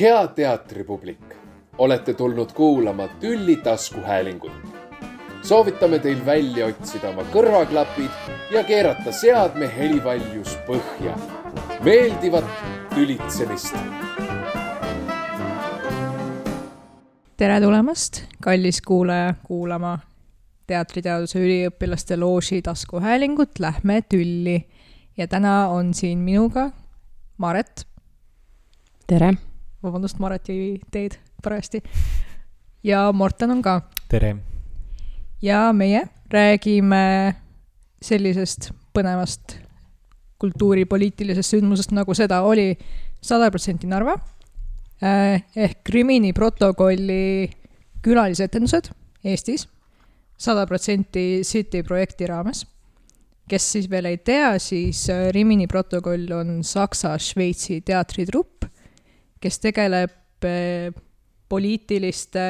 hea teatripublik, olete tulnud kuulama Tülli taskuhäälingut. soovitame teil välja otsida oma kõrvaklapid ja keerata seadme helivaljus põhja. meeldivat tülitsemist. tere tulemast, kallis kuulaja, kuulama teatriteaduse üliõpilaste looži taskuhäälingut Lähme tülli. ja täna on siin minuga Maret. tere vabandust, Maret jõi teed parajasti. ja Morten on ka. tere! ja meie räägime sellisest põnevast kultuuripoliitilisest sündmusest, nagu seda oli sada protsenti Narva eh, ehk Rimini protokolli külalisetendused Eestis sada protsenti City projekti raames. kes siis veel ei tea, siis eh, Rimini protokoll on Saksa-Šveitsi teatritrupp, kes tegeleb eh, poliitiliste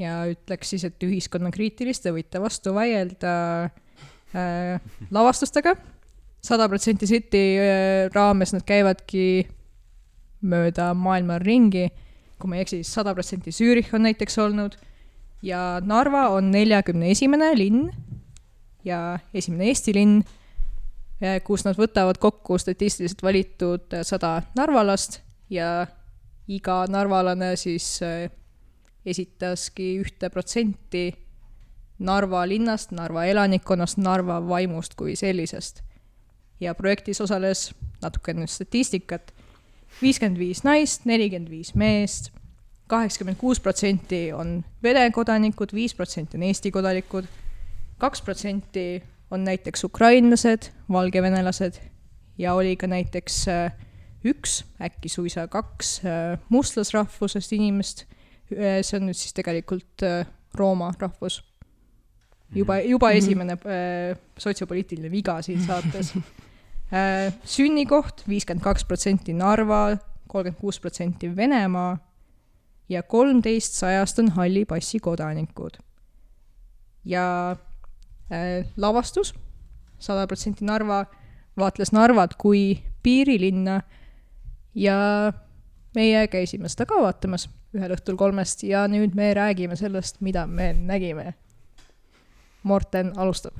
ja ütleks siis, et ühiskonnakriitiliste, võite vastu vaielda äh, lavastustega. sada protsenti City äh, raames nad käivadki mööda maailma ringi. kui ma ei eksi, siis sada protsenti Zürich on näiteks olnud ja Narva on neljakümne esimene linn ja esimene Eesti linn, kus nad võtavad kokku statistiliselt valitud sada narvalast ja iga narvalane siis äh, esitaski ühte protsenti Narva linnast, Narva elanikkonnast, Narva vaimust kui sellisest. ja projektis osales natukene statistikat, viiskümmend viis naist, nelikümmend viis meest, kaheksakümmend kuus protsenti on Vene kodanikud, viis protsenti on Eesti kodanikud, kaks protsenti on näiteks ukrainlased, valgevenelased ja oli ka näiteks äh, üks, äkki suisa kaks äh, mustlasrahvusest inimest. Äh, see on nüüd siis tegelikult äh, Rooma rahvus. juba, mhm. juba -hmm. esimene sotsiopoliitiline viga siin saates sünnikoht viiskümmend kaks protsenti Narva, kolmkümmend kuus protsenti Venemaa ja kolmteist sajast on halli passi kodanikud. ja äh, lavastus, sada protsenti Narva, vaatles Narvat kui piirilinna ja meie käisime seda ka vaatamas ühel õhtul kolmest ja nüüd me räägime sellest, mida me nägime. Morten alustab.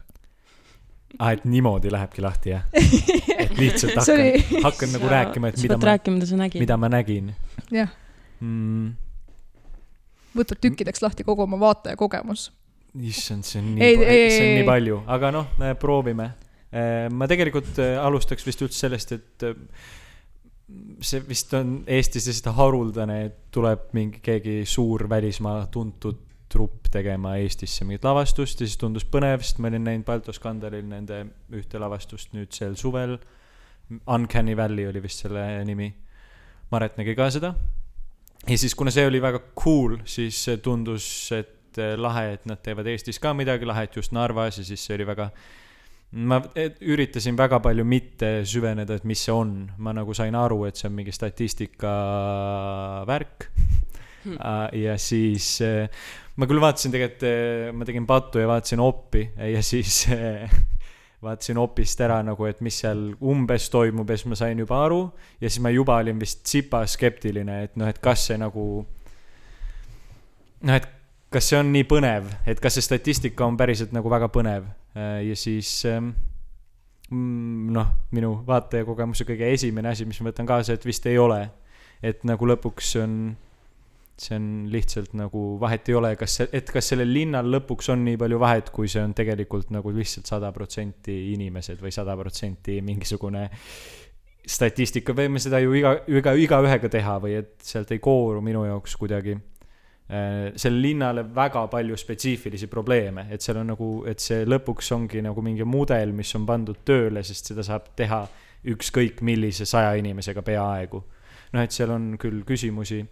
aa, et niimoodi lähebki lahti, jah? et lihtsalt hakkan oli..., hakkan nagu rääkima, et mida ma, rääkima, mida ma nägin. jah mm.. võtad tükkideks lahti kogu oma vaataja kogemus. issand, see on nii, see on nii palju, aga noh, proovime. Äh, ma tegelikult äh, alustaks vist üldse sellest, et äh, see vist on Eestis lihtsalt haruldane, et tuleb mingi keegi suur välismaa tuntud trupp tegema Eestisse mingit lavastust ja siis tundus põnev, sest ma olin näinud Balto skandalil nende ühte lavastust nüüd sel suvel. Uncanny Valley oli vist selle nimi. Maret nägi ka seda. ja siis, kuna see oli väga cool, siis tundus, et lahe, et nad teevad Eestis ka midagi lahet just Narvas ja siis see oli väga ma üritasin väga palju mitte süveneda, et mis see on, ma nagu sain aru, et see on mingi statistika värk. Hmm.. ja siis äh, ma küll vaatasin tegelikult, äh, ma tegin pattu ja vaatasin oppi ja siis äh, vaatasin opist ära nagu, et mis seal umbes toimub ja siis ma sain juba aru. Ja siis ma juba olin vist tsipa skeptiline, et noh, et kas see nagu noh, et kas see on nii põnev, et kas see statistika on päriselt nagu väga põnev. Äh, ja siis ähm, mm, noh, minu vaatajakogemuse kõige esimene asi, mis ma võtan kaasa, et vist ei ole. et nagu lõpuks on, see on lihtsalt nagu vahet ei ole, kas, et kas sellel linnal lõpuks on nii palju vahet, kui see on tegelikult nagu lihtsalt sada protsenti inimesed või sada protsenti mingisugune statistika, võime seda ju iga, iga, igaühega teha või et sealt ei kooru minu jaoks kuidagi Äh, sellele linnale väga palju spetsiifilisi probleeme, et seal on nagu, et see lõpuks ongi nagu mingi mudel, mis on pandud tööle, sest seda saab teha ükskõik millise saja inimesega peaaegu. noh, et seal on küll küsimusi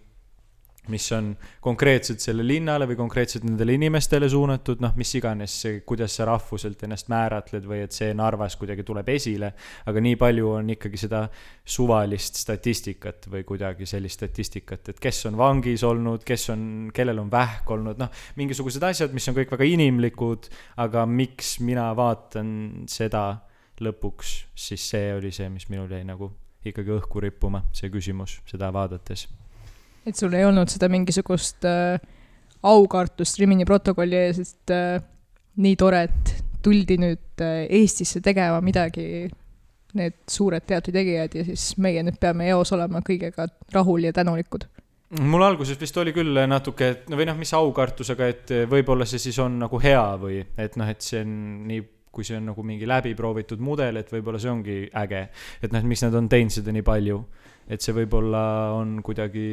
mis on konkreetselt selle linnale või konkreetselt nendele inimestele suunatud, noh, mis iganes, kuidas sa rahvuselt ennast määratled või et see Narvas kuidagi tuleb esile, aga nii palju on ikkagi seda suvalist statistikat või kuidagi sellist statistikat, et kes on vangis olnud, kes on, kellel on vähk olnud, noh, mingisugused asjad, mis on kõik väga inimlikud, aga miks mina vaatan seda lõpuks, siis see oli see, mis minul jäi nagu ikkagi õhku rippuma, see küsimus, seda vaadates et sul ei olnud seda mingisugust äh, aukartust Rimini protokolli ees, et äh, nii tore, et tuldi nüüd äh, Eestisse tegema midagi, need suured teatritegijad ja siis meie nüüd peame eos olema kõigega rahul ja tänulikud mul alguses vist oli küll natuke, et no või noh, mis aukartusega, et võib-olla see siis on nagu hea või et noh, et see on nii, kui see on nagu mingi läbiproovitud mudel, et võib-olla see ongi äge. et noh, et miks nad on teinud seda nii palju, et see võib-olla on kuidagi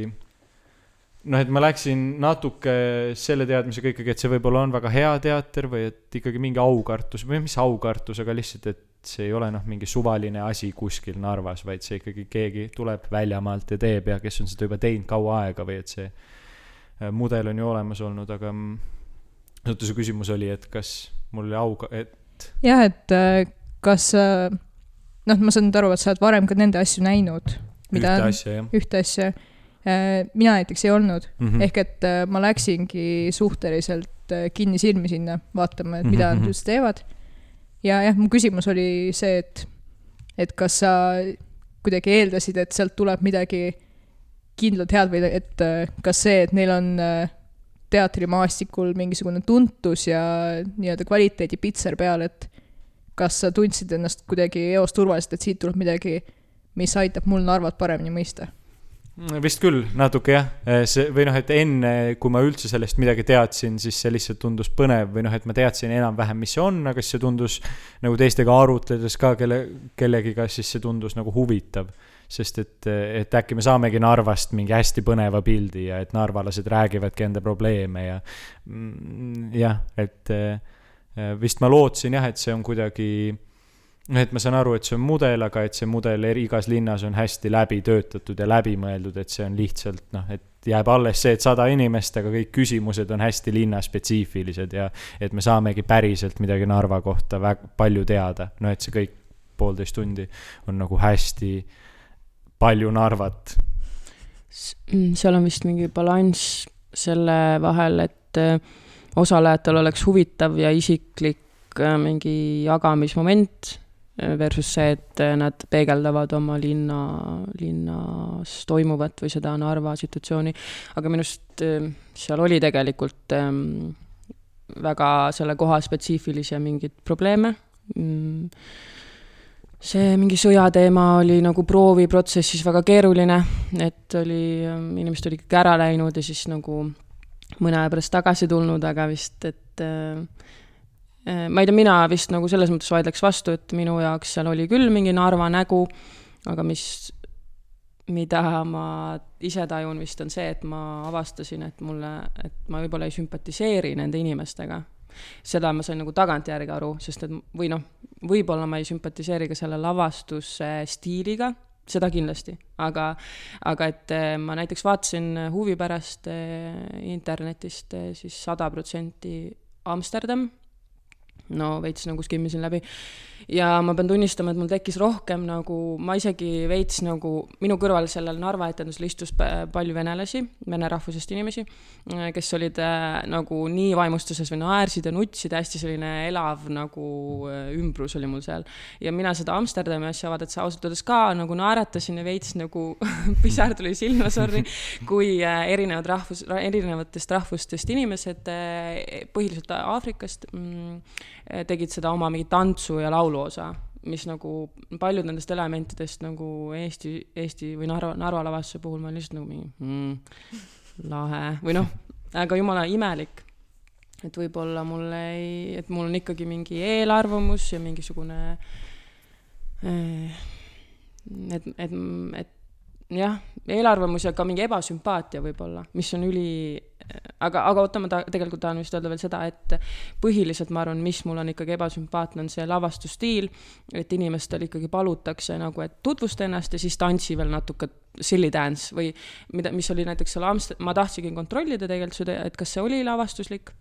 noh, et ma läksin natuke selle teadmisega ikkagi, et see võib-olla on väga hea teater või et ikkagi mingi aukartus või mis aukartus, aga lihtsalt, et see ei ole noh, mingi suvaline asi kuskil Narvas, vaid see ikkagi keegi tuleb väljamaalt ja teeb ja kes on seda juba teinud kaua aega või et see äh, mudel on ju olemas olnud, aga oota, su küsimus oli, et kas mul oli auga, et. jah, et äh, kas, äh, noh, ma saan aru, et sa oled varem ka nende asju näinud. ühte asja, jah. ühte asja mina näiteks ei olnud mm, -hmm. ehk et ma läksingi suhteliselt kinnisilmi sinna vaatama, et mida mm -hmm. nad üldse teevad ja jah, mu küsimus oli see, et, et kas sa kuidagi eeldasid, et sealt tuleb midagi kindlalt head või et kas see, et neil on äh, teatrimaastikul mingisugune tuntus ja nii-öelda kvaliteedipitser peal, et kas sa tundsid ennast kuidagi eos turvaliselt, et siit tuleb midagi, mis aitab mul Narvat paremini mõista? Vist küll, natuke jah, eh, see või noh, et enne, kui ma üldse sellest midagi teadsin, siis see lihtsalt tundus põnev või noh, et ma teadsin enam-vähem, mis see on, aga siis see tundus nagu teistega arutledes ka kelle, kellegiga, siis see tundus nagu huvitav. sest et, et äkki me saamegi Narvast mingi hästi põneva pildi ja et narvalased räägivadki enda probleeme ja mm, jah, et eh, vist ma lootsin jah, et see on kuidagi et ma saan aru, et see on mudel, aga et see mudel eri, igas linnas on hästi läbi töötatud ja läbimõeldud, et see on lihtsalt noh, et jääb alles see, et sada inimest, aga kõik küsimused on hästi linnaspetsiifilised ja et me saamegi päriselt midagi Narva kohta väga palju teada, no et see kõik poolteist tundi on nagu hästi palju Narvat. Mm, seal on vist mingi balanss selle vahel, et äh, osalejatel oleks huvitav ja isiklik äh, mingi jagamismoment versus see, et nad peegeldavad oma linna, linnas toimuvat või seda Narva situatsiooni. aga minu arust ehm, seal oli tegelikult ehm, väga selle koha spetsiifilisi mingeid probleeme. Mm, see mingi sõjateema oli nagu prooviprotsessis väga keeruline, et oli, ehm, inimesed olid kõik ära läinud ja siis nagu mõne aja pärast tagasi tulnud, aga vist, et äh, Äh, ma ei tea, mina vist nagu selles mõttes vaidleks vastu, et minu jaoks seal oli küll mingi Narva nägu, aga mis, mida ma ise tajun vist, on see, et ma avastasin, et mulle, et ma võib-olla ei sümpatiseeri nende inimestega. seda ma sain nagu tagantjärgi aru, sest et või noh, võib-olla ma ei sümpatiseeri ka selle lavastuse stiiliga, seda kindlasti, aga, aga et äh, ma näiteks vaatasin huvi pärast äh, internetist siis sada protsenti Amsterdam no veits nagu skimmisin läbi. ja ma pean tunnistama, et mul tekkis rohkem nagu, ma isegi veits nagu, minu kõrval sellel Narva etendusel istus palju venelasi, vene rahvusest inimesi, kes olid äh, nagu nii vaimustuses või naersid ja nutsid, hästi selline elav nagu äh, ümbrus oli mul seal. ja mina seda Amsterdami asja vaadates ausalt öeldes ka nagu naeratasin ja veits nagu pisar tuli silma, sorry, kui äh, erinevad rahvus, erinevatest rahvustest inimesed, põhiliselt Aafrikast mm,, tegid seda oma mingi tantsu ja lauluosa, mis nagu paljud nendest elementidest nagu Eesti, Eesti või Narva, Narva lavastuse puhul ma olin lihtsalt nagu mingi mm, lahe või noh, aga jumala imelik. et võib-olla mul ei, et mul on ikkagi mingi eelarvamus ja mingisugune eh, et, et, et jah, eelarvamus ja ka mingi ebasümpaatia võib-olla, mis on üli, aga, aga oota, ma ta-, tegelikult tahan vist öelda veel seda, et põhiliselt ma arvan, mis mul on ikkagi ebasümpaatne, on see lavastusstiil, et inimestel ikkagi palutakse nagu, et tutvusta ennast ja siis tantsi veel natuke silly dance või mida, mis oli näiteks seal Amst-, ma tahtsingi kontrollida tegelikult seda, et kas see oli lavastuslik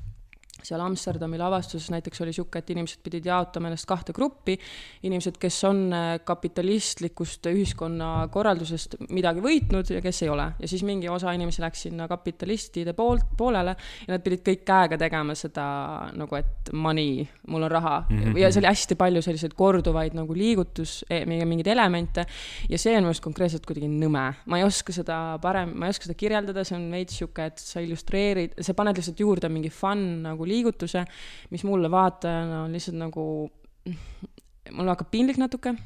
seal Amsterdami lavastuses näiteks oli niisugune, et inimesed pidid jaotama ennast kahte gruppi, inimesed, kes on äh, kapitalistlikust ühiskonnakorraldusest midagi võitnud ja kes ei ole. ja siis mingi osa inimesi läks sinna kapitalistide poolt, poolele ja nad pidid kõik käega tegema seda nagu, et money, mul on raha mm. -hmm. ja see oli hästi palju selliseid korduvaid nagu liigutus, e, mingeid elemente ja see on minu arust konkreetselt kuidagi nõme. ma ei oska seda parem, ma ei oska seda kirjeldada, see on veits niisugune, et sa illustreerid, sa paned lihtsalt juurde mingi fun nagu liigutus, liigutuse, mis mulle vaatajana on lihtsalt nagu, mul hakkab piinlik natuke.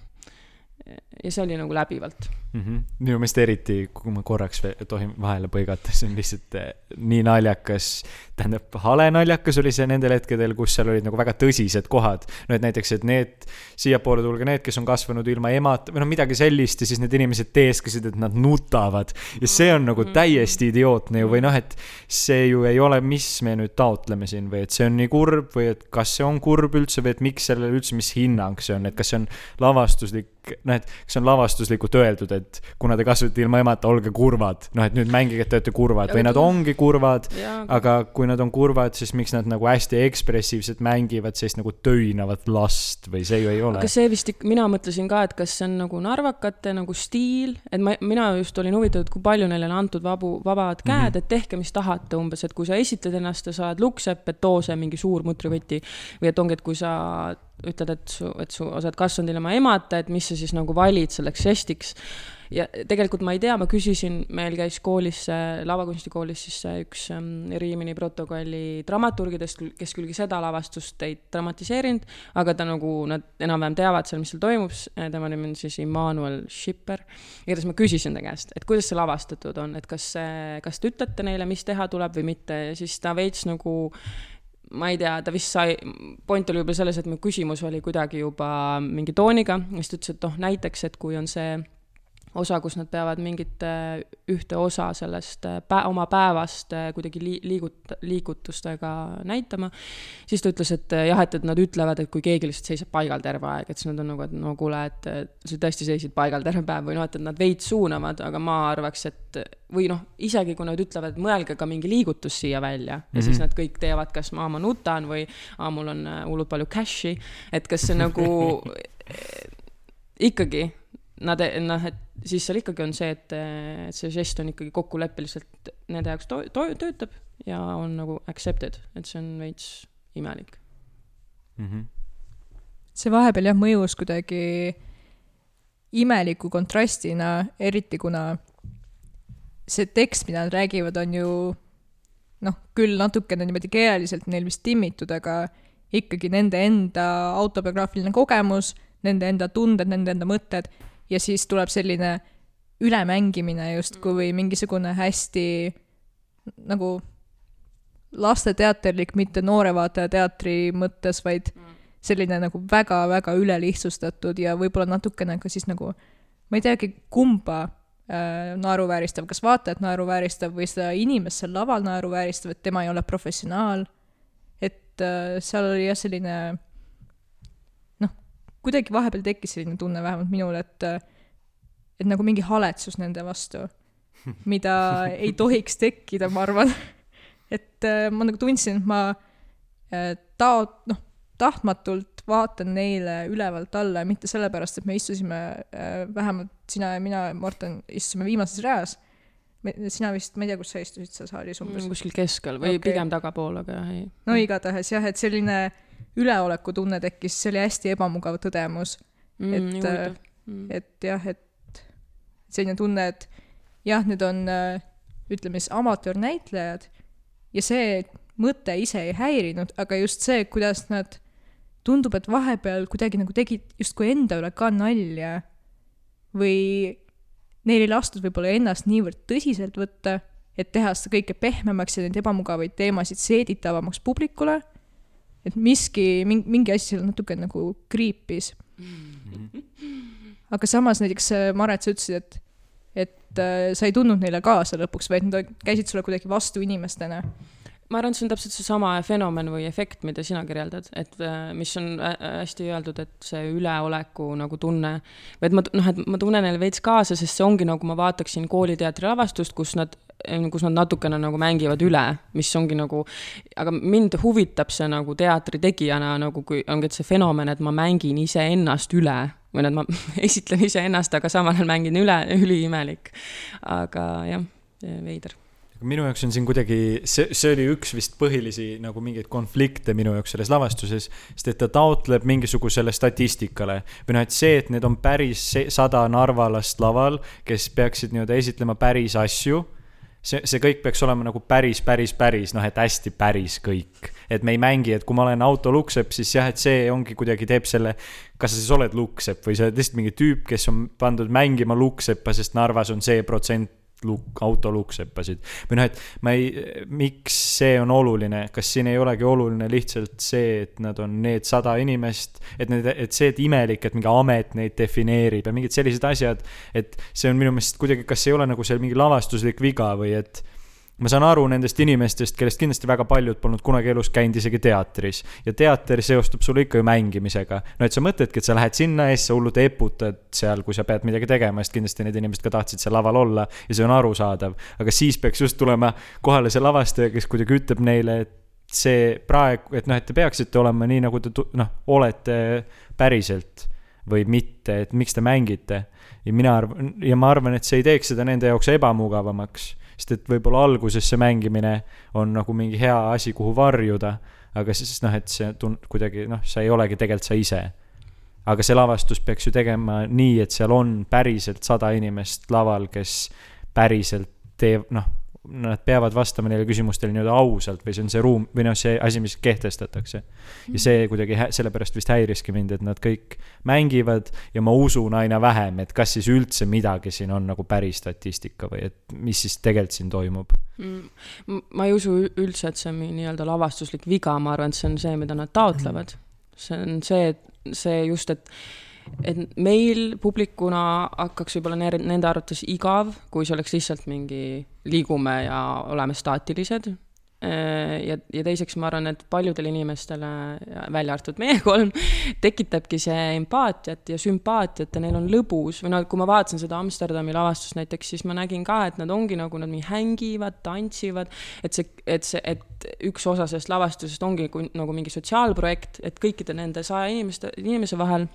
ja see oli nagu läbivalt mm. -hmm. minu meelest eriti, kui ma korraks tohin vahele põigata, see on lihtsalt eh, nii naljakas. tähendab, hale naljakas oli see nendel hetkedel, kus seal olid nagu väga tõsised kohad. no et näiteks, et need, siiapoole tulge need, kes on kasvanud ilma emata või noh, midagi sellist ja siis need inimesed teeskasid, et nad nutavad. ja see on nagu täiesti idiootne ju või noh, et see ju ei ole, mis me nüüd taotleme siin või et see on nii kurb või et kas see on kurb üldse või et miks sellele üldse, mis hinnang see on, et kas see on lavastuslik, noh, et kas see on lavastuslikult öeldud, et et kuna te kasvate ilma emata, olge kurvad. noh, et nüüd mängige, et te olete kurvad või nad ongi kurvad, aga kui nad on kurvad, siis miks nad nagu hästi ekspressiivselt mängivad sellist nagu töinavat last või see ju ei ole. aga see vist, mina mõtlesin ka, et kas see on nagu narvakate nagu stiil, et ma, mina just olin huvitatud, kui palju neile on antud vabu, vabad käed mm, -hmm. et tehke, mis tahate umbes, et kui sa esitled ennast ja sa oled lukksepp, et too see mingi suur mutrivõti või et ongi, et kui sa ütled, et su, et su, sa oled kasvanud ilma emata, et mis sa siis nagu valid selleks žestiks. ja tegelikult ma ei tea, ma küsisin, meil käis koolis, lavakunstikoolis siis üks um, Riimini protokolli dramaturgidest, kes küll seda lavastust ei dramatiseerinud, aga ta nagu, nad enam-vähem teavad seal, mis seal toimub, tema nimi on siis Immanuel Schipper. igatahes ma küsisin ta käest, et kuidas see lavastatud on, et kas, kas te ütlete neile, mis teha tuleb või mitte ja siis ta veits nagu ma ei tea, ta vist sai, point oli võib-olla selles, et mu küsimus oli kuidagi juba mingi tooniga, siis ta ütles, et noh, näiteks, et kui on see osa, kus nad peavad mingit ühte osa sellest pä-, oma päevast kuidagi li-, liigut-, liigutustega näitama, siis ta ütles, et jah, et, et nad ütlevad, et kui keegi lihtsalt seisab paigal terve aeg, et siis nad on nagu, et no kuule, et sa tõesti seisid paigal terve päev või noh, et, et nad veits suunavad, aga ma arvaks, et või noh, isegi kui nad ütlevad, et mõelge ka mingi liigutus siia välja ja mm -hmm. siis nad kõik teevad, kas ma, ma nutan või aa, mul on äh, hullult palju cash'i, et kas see nagu ikkagi nad, noh, et siis seal ikkagi on see, et, et see žest on ikkagi kokkuleppeliselt nende jaoks to-, to-, töötab ja on nagu accepted, et see on veits imelik mm. -hmm. see vahepeal jah, mõjus kuidagi imeliku kontrastina, eriti kuna see tekst, mida nad räägivad, on ju noh, küll natukene niimoodi keeleliselt neil vist timmitud, aga ikkagi nende enda autobiograafiline kogemus, nende enda tunded, nende enda mõtted ja siis tuleb selline ülemängimine justkui või mingisugune hästi nagu lasteteaterlik, mitte noore vaataja teatri mõttes, vaid selline nagu väga-väga ülelihtsustatud ja võib-olla natukene ka siis nagu, ma ei teagi, kumba Äh, naeruvääristav, kas vaatajat naeruvääristav või seda inimest seal laval naeruvääristav, et tema ei ole professionaal. et äh, seal oli jah, selline kuidagi vahepeal tekkis selline tunne vähemalt minul, et et nagu mingi haletsus nende vastu, mida ei tohiks tekkida, ma arvan. et äh, ma nagu tundsin, et ma taot-, noh, tahtmatult vaatan neile ülevalt alla ja mitte sellepärast, et me istusime äh,, vähemalt sina ja mina, Morten, istusime viimases reas. sina vist, ma ei tea, kus sa istusid seal saalis umbes mm,? kuskil keskel või okay. pigem tagapool, aga ei. no igatahes jah, et selline üleolekutunne tekkis, see oli hästi ebamugav tõdemus mm,. et äh, mm., et jah, et selline tunne, et jah, need on äh, ütleme siis amatöörnäitlejad ja see mõte ise ei häirinud, aga just see, kuidas nad tundub, et vahepeal kuidagi nagu tegid justkui enda üle ka nalja või neil ei lastud võib-olla ennast niivõrd tõsiselt võtta, et teha seda kõike pehmemaks ja neid ebamugavaid teemasid seeditavamaks publikule, et miski, mingi, mingi asi seal natuke nagu kriipis mm. -hmm. aga samas näiteks äh, Maret, sa ütlesid, et, et äh, sa ei tundnud neile kaasa lõpuks, vaid nad käisid sulle kuidagi vastu inimestena ma arvan, et see on täpselt seesama fenomen või efekt, mida sina kirjeldad, et äh, mis on äh, hästi öeldud, et see üleoleku nagu tunne, või et ma, noh, et ma tunnen neile veits kaasa, sest see ongi nagu ma vaataksin kooliteatri lavastust, kus nad kus nad natukene nagu mängivad üle, mis ongi nagu, aga mind huvitab see nagu teatri tegijana nagu, kui ongi, et see fenomen, et ma mängin iseennast üle või et ma esitlen iseennast, aga samal ajal mängin üle, üliimelik. aga jah, veider minu jaoks on siin kuidagi, see, see oli üks vist põhilisi nagu mingeid konflikte minu jaoks selles lavastuses, sest et ta taotleb mingisugusele statistikale või noh, et see, et need on päris sada narvalast laval, kes peaksid nii-öelda esitlema päris asju see, see kõik peaks olema nagu päris, päris, päris, noh, et hästi päris kõik. et me ei mängi, et kui ma olen auto luksepp, siis jah, et see ongi kuidagi teeb selle, kas sa siis oled luksepp või sa oled lihtsalt mingi tüüp, kes on pandud mängima lukseppa, sest Narvas on see protsent lukk, auto lukkseppasid. või noh, et ma ei, miks see on oluline, kas siin ei olegi oluline lihtsalt see, et nad on need sada inimest, et need, et see, et imelik, et mingi amet neid defineerib ja mingid sellised asjad, et see on minu meelest kuidagi, kas ei ole nagu seal mingi lavastuslik viga või et ma saan aru nendest inimestest, kellest kindlasti väga paljud polnud kunagi elus käinud isegi teatris. ja teater seostub sulle ikka ju mängimisega. no et sa mõtledki, et sa lähed sinna ja siis sa hullult eputad seal, kui sa pead midagi tegema, sest kindlasti need inimesed ka tahtsid seal laval olla ja see on arusaadav. aga siis peaks just tulema kohale see lavastaja, kes kuidagi ütleb neile, et see praegu, et noh, et te peaksite olema nii, nagu te noh, olete päriselt või mitte, et miks te mängite. ja mina arvan, ja ma arvan, et see ei teeks seda nende jaoks ebamugavamaks sest et võib-olla alguses see mängimine on nagu mingi hea asi, kuhu varjuda, aga siis noh, et see tun-, kuidagi noh, sa ei olegi tegelikult sa ise. aga see lavastus peaks ju tegema nii, et seal on päriselt sada inimest laval, kes päriselt teeb, noh, nad peavad vastama neile küsimustele nii-öelda ausalt või see on see ruum või noh, see asi, mis kehtestatakse. ja see kuidagi sellepärast vist häiriski mind, et nad kõik mängivad ja ma usun aina vähem, et kas siis üldse midagi siin on nagu päris statistika või et mis siis tegelikult siin toimub mm,. ma ei usu üldse, et see on nii-öelda lavastuslik viga, ma arvan, et see on see, mida nad taotlevad. see on see, see just, et et meil publikuna hakkaks võib-olla nende arvates igav, kui see oleks lihtsalt mingi liigume ja oleme staatilised. Äh, ja, ja teiseks ma arvan, et paljudele inimestele, välja arvatud meie kolm, tekitabki see empaatiat ja sümpaatiat ja neil on lõbus või noh, kui ma vaatasin seda Amsterdami lavastust näiteks, siis ma nägin ka, et nad ongi nagu, nad mingi hängivad, tantsivad, et see, et see, et üks osa sellest lavastusest ongi kui, nagu mingi sotsiaalprojekt, et kõikide nende saja inimeste, inimese vahel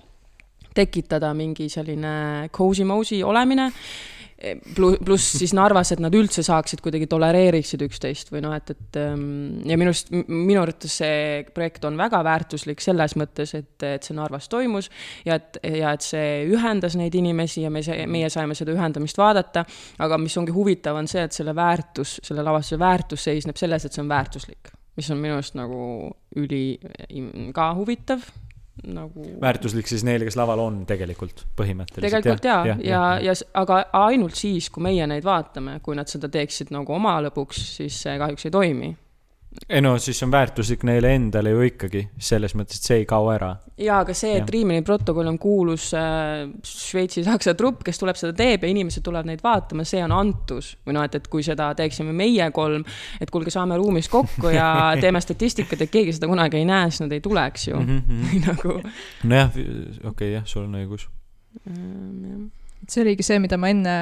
tekitada mingi selline cozy-mozy olemine pluss, siis Narvas, et nad üldse saaksid kuidagi tolereeriksid üksteist või noh, et, et ähm, ja minu arust, minu arvates see projekt on väga väärtuslik selles mõttes, et, et see Narvas toimus ja et, ja et see ühendas neid inimesi ja me, meie saime seda ühendamist vaadata. aga mis ongi huvitav, on see, et selle väärtus, selle lavastuse väärtus seisneb selles, et see on väärtuslik, mis on minu arust nagu üli ka huvitav nagu. väärtuslik siis neile, kes laval on tegelikult põhimõtteliselt. tegelikult ja, ja, ja, ja, ja aga ainult siis, kui meie neid vaatame, kui nad seda teeksid nagu oma lõbuks, siis see kahjuks ei toimi ei no siis on väärtuslik neile endale ju ikkagi, selles mõttes, et see ei kao ära. jaa, aga see, et Riimini protokoll on kuulus äh, Šveitsi-Saksa trupp, kes tuleb seda teeb ja inimesed tulevad neid vaatama, see on antus. või noh, et, et kui seda teeksime meie kolm, et kuulge, saame ruumis kokku ja teeme statistikat, et keegi seda kunagi ei näe, siis nad ei tuleks ju mm. -hmm. nagu. nojah, okei okay,, jah, sul on õigus ähm,. see oligi see, mida ma enne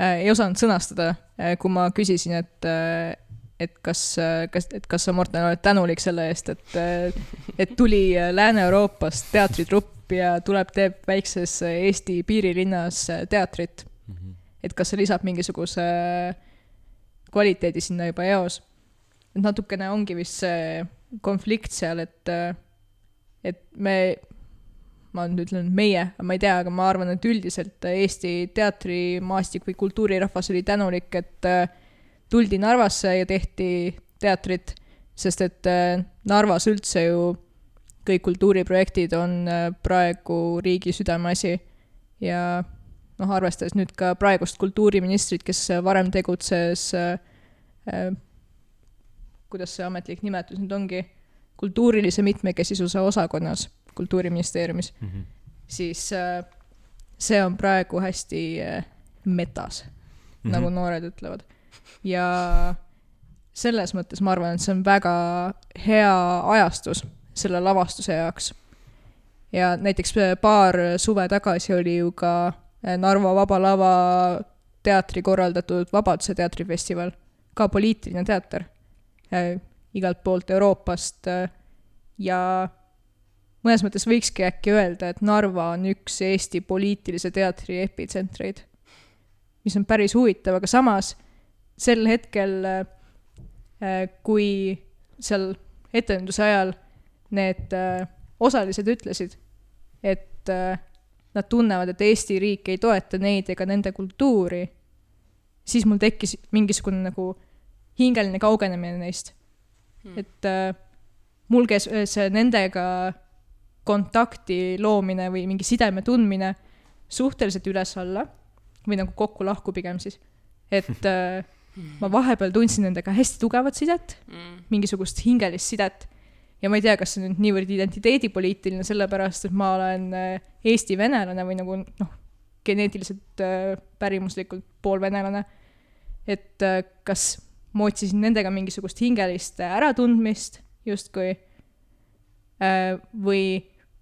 äh, ei osanud sõnastada äh,, kui ma küsisin, et äh, et kas, kas, et kas sa, Morten, oled tänulik selle eest, et, et tuli Lääne-Euroopast teatritrupp ja tuleb, teeb väikses Eesti piirilinnas teatrit mm. -hmm. et kas see lisab mingisuguse kvaliteedi sinna juba eos? et natukene ongi vist see konflikt seal, et, et me, ma nüüd ütlen meie, ma ei tea, aga ma arvan, et üldiselt Eesti teatrimaastik või kultuurirahvas oli tänulik, et tuldi Narvasse ja tehti teatrit, sest et äh, Narvas üldse ju kõik kultuuriprojektid on äh, praegu riigi südameasi ja noh, arvestades nüüd ka praegust kultuuriministrit, kes varem tegutses äh, äh, kuidas see ametlik nimetus nüüd ongi, kultuurilise mitmekesisuse osakonnas Kultuuriministeeriumis mm, -hmm. siis äh, see on praegu hästi äh, metas mm, -hmm. nagu noored ütlevad ja selles mõttes ma arvan, et see on väga hea ajastus selle lavastuse jaoks. ja näiteks paar suve tagasi oli ju ka Narva Vaba Lava teatri korraldatud Vabaduse teatrifestival, ka poliitiline teater äh, igalt poolt Euroopast äh, ja mõnes mõttes võikski äkki öelda, et Narva on üks Eesti poliitilise teatri epitsentreid, mis on päris huvitav, aga samas sel hetkel, äh, kui seal etenduse ajal need äh, osalised ütlesid, et äh, nad tunnevad, et Eesti riik ei toeta neid ega nende kultuuri, siis mul tekkis mingisugune nagu hingeline kaugenemine neist hmm.. et äh, mul käis see nendega kontakti loomine või mingi sideme tundmine suhteliselt üles-alla või nagu kokku-lahku pigem siis. et äh, ma vahepeal tundsin nendega hästi tugevat sidet mm., mingisugust hingelist sidet. ja ma ei tea, kas see on nüüd niivõrd identiteedipoliitiline, sellepärast et ma olen äh, Eesti venelane või nagu noh, geneetiliselt äh, pärimuslikult poolvenelane. et äh, kas ma otsisin nendega mingisugust hingelist äratundmist justkui või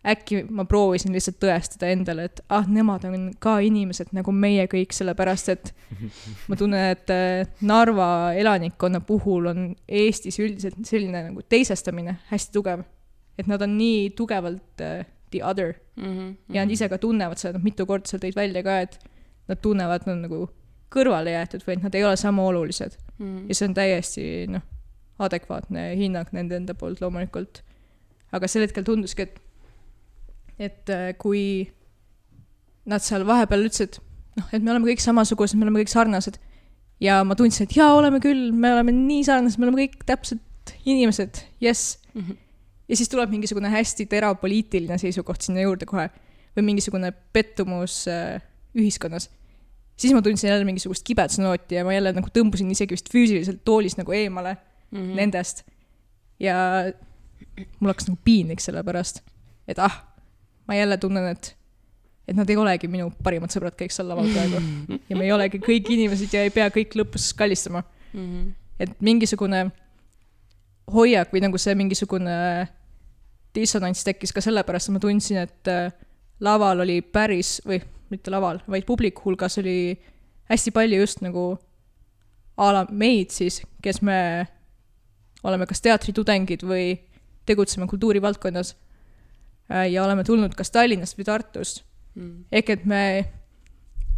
äkki ma proovisin lihtsalt tõestada endale, et ah, nemad on ka inimesed nagu meie kõik, sellepärast et ma tunnen, et äh, Narva elanikkonna puhul on Eestis üldiselt selline nagu teisestamine hästi tugev. et nad on nii tugevalt uh, the other mm. -hmm. ja nad ise ka tunnevad seda, nad mitu korda seal tõid välja ka, et nad tunnevad, nad on nagu kõrvale jäetud või et nad ei ole sama olulised mm. -hmm. ja see on täiesti, noh, adekvaatne hinnang nende enda poolt loomulikult. aga sel hetkel tunduski, et et äh, kui nad seal vahepeal ütlesid, noh, et me oleme kõik samasugused, me oleme kõik sarnased. ja ma tundsin, et jaa, oleme küll, me oleme nii sarnased, me oleme kõik täpselt inimesed, jess mm. -hmm. ja siis tuleb mingisugune hästi terav poliitiline seisukoht sinna juurde kohe või mingisugune pettumus äh, ühiskonnas. siis ma tundsin jälle mingisugust kibedusnooti ja ma jälle nagu tõmbusin isegi vist füüsiliselt toolist nagu eemale mm -hmm. nendest. ja mul hakkas nagu piinlik selle pärast, et ah ma jälle tunnen, et, et nad ei olegi minu parimad sõbrad kõik seal laval praegu. ja me ei olegi kõik inimesed ja ei pea kõik lõpus kallistama mm. -hmm. et mingisugune hoiak või nagu see mingisugune dissonants tekkis ka sellepärast, et ma tundsin, et äh, laval oli päris, või mitte laval, vaid publiku hulgas oli hästi palju just nagu a la meid siis, kes me oleme kas teatritudengid või tegutseme kultuurivaldkonnas ja oleme tulnud kas Tallinnast või Tartust mm.. ehk et me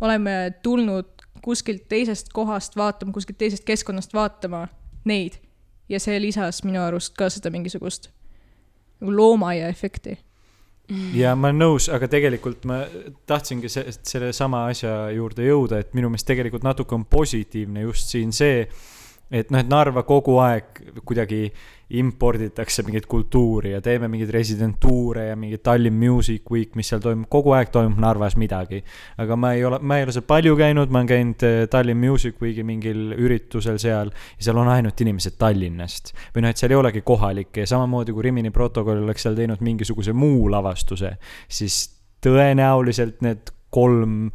oleme tulnud kuskilt teisest kohast vaatama, kuskilt teisest keskkonnast vaatama neid. Ja see lisas minu arust ka seda mingisugust nagu loomaaia efekti ja ma olen nõus, aga tegelikult ma tahtsingi se selle sama asja juurde jõuda, et minu meelest tegelikult natuke on positiivne just siin see, et noh, et Narva kogu aeg kuidagi imporditakse mingit kultuuri ja teeme mingeid residentuure ja mingi Tallinn Music Week, mis seal toimub, kogu aeg toimub Narvas midagi. aga ma ei ole, ma ei ole seal palju käinud, ma olen käinud äh, Tallinn Music Weeki mingil üritusel seal ja seal on ainult inimesed Tallinnast. või noh, et seal ei olegi kohalikke ja samamoodi kui Rimini protokoll oleks seal teinud mingisuguse muu lavastuse, siis tõenäoliselt need kolm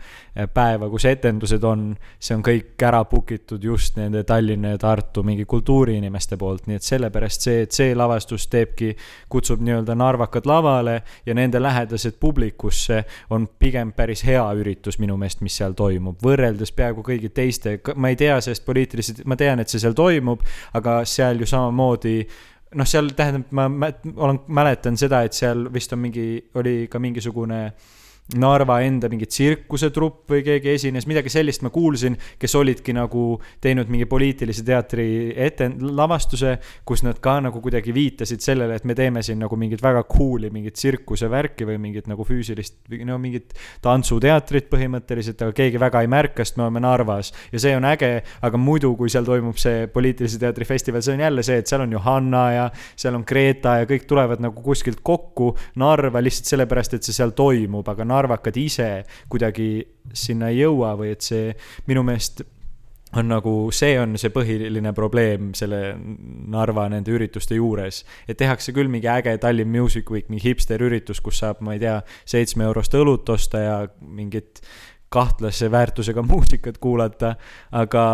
päeva, kus etendused on, see on kõik ära book itud just nende Tallinna ja Tartu mingi kultuuriinimeste poolt, nii et sellepärast see, et see lavastus teebki, kutsub nii-öelda narvakad lavale ja nende lähedased publikusse, on pigem päris hea üritus minu meelest, mis seal toimub, võrreldes peaaegu kõigi teiste, ma ei tea sellest poliitiliselt, ma tean, et see seal toimub, aga seal ju samamoodi noh, seal tähendab, ma olen, mäletan seda, et seal vist on mingi, oli ka mingisugune äh, Narva enda mingi tsirkusetrupp või keegi esines, midagi sellist ma kuulsin, kes olidki nagu teinud mingi poliitilise teatri ette, lavastuse, kus nad ka nagu kuidagi viitasid sellele, et me teeme siin nagu mingit väga cool'i mingit tsirkusevärki või mingit nagu füüsilist, no mingit tantsuteatrit põhimõtteliselt, aga keegi väga ei märka, sest me oleme Narvas. ja see on äge, aga muidu, kui seal toimub see poliitilise teatri festival, see on jälle see, et seal on Johanna ja seal on Greta ja kõik tulevad nagu kuskilt kokku Narva lihtsalt sellepärast, et see seal toimub, aga narvakad ise kuidagi sinna ei jõua või et see minu meelest on nagu, see on see põhiline probleem selle Narva nende ürituste juures. et tehakse küll mingi äge Tallinn Music Week, mingi hipster üritus, kus saab, ma ei tea, seitsme eurost õlut osta ja mingit kahtlase väärtusega muusikat kuulata, aga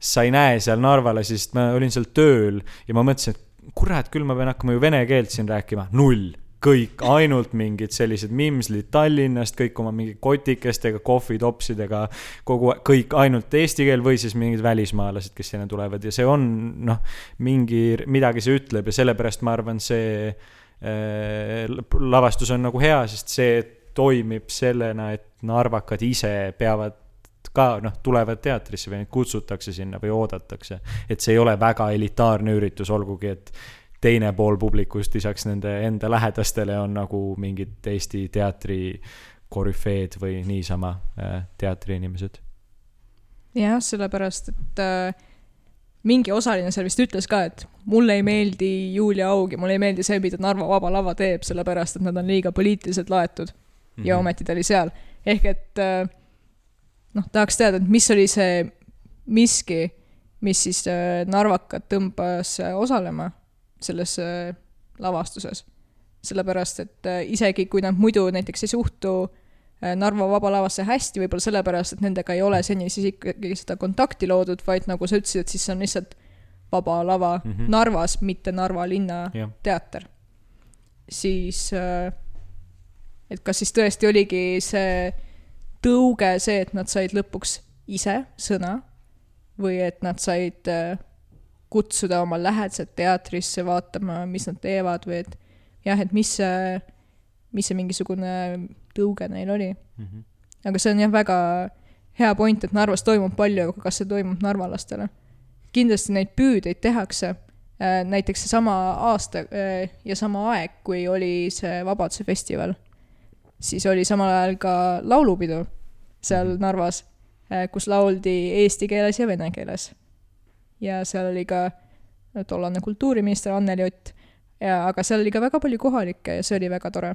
sa ei näe seal Narvale, sest ma olin seal tööl ja ma mõtlesin, et kurat, küll ma pean hakkama ju vene keelt siin rääkima, null kõik ainult mingid sellised mimslid Tallinnast, kõik oma mingi kotikestega, kohvitopsidega, kogu, kõik ainult eesti keel või siis mingid välismaalased, kes sinna tulevad ja see on noh, mingi, midagi see ütleb ja sellepärast ma arvan, see äh, lavastus on nagu hea, sest see toimib sellena, et narvakad ise peavad ka noh, tulevad teatrisse või neid kutsutakse sinna või oodatakse. et see ei ole väga elitaarne üritus, olgugi et teine pool publikust lisaks nende enda lähedastele on nagu mingid Eesti teatri korüfeed või niisama äh, teatriinimesed. jah, sellepärast, et äh, mingi osaline seal vist ütles ka, et mulle ei meeldi Julia Aug ja mulle ei meeldi see, mida Narva Vaba Lava teeb, sellepärast et nad on liiga poliitiliselt laetud mm. -hmm. ja mhm. ometi ta oli seal. ehk et äh, noh, tahaks teada, et mis oli see miski, mis siis äh, narvakad tõmbas äh, osalema selles äh, lavastuses. sellepärast, et äh, isegi kui nad muidu näiteks ei suhtu äh, Narva Vaba Lavasse hästi, võib-olla sellepärast, et nendega ei ole seni siis ikkagi seda kontakti loodud, vaid nagu sa ütlesid, et siis see on lihtsalt Vaba Lava mm -hmm. Narvas, mitte Narva linna yeah. teater. siis, et kas siis tõesti oligi see tõuge see, et nad said lõpuks ise sõna või et nad said kutsuda oma lähedased teatrisse vaatama, mis nad teevad või et jah, et mis see, mis see mingisugune tõuge neil oli mm. -hmm. aga see on jah, väga hea point, et Narvas toimub palju, aga kas see toimub narvalastele? kindlasti neid püüdeid tehakse, äh, näiteks seesama aasta äh, ja sama aeg, kui oli see Vabaduse festival, siis oli samal ajal ka laulupidu seal mhm. Narvas, äh, kus lauldi eesti keeles ja vene keeles ja seal oli ka tollane kultuuriminister Anneli Ott ja, aga seal oli ka väga palju kohalikke ja see oli väga tore.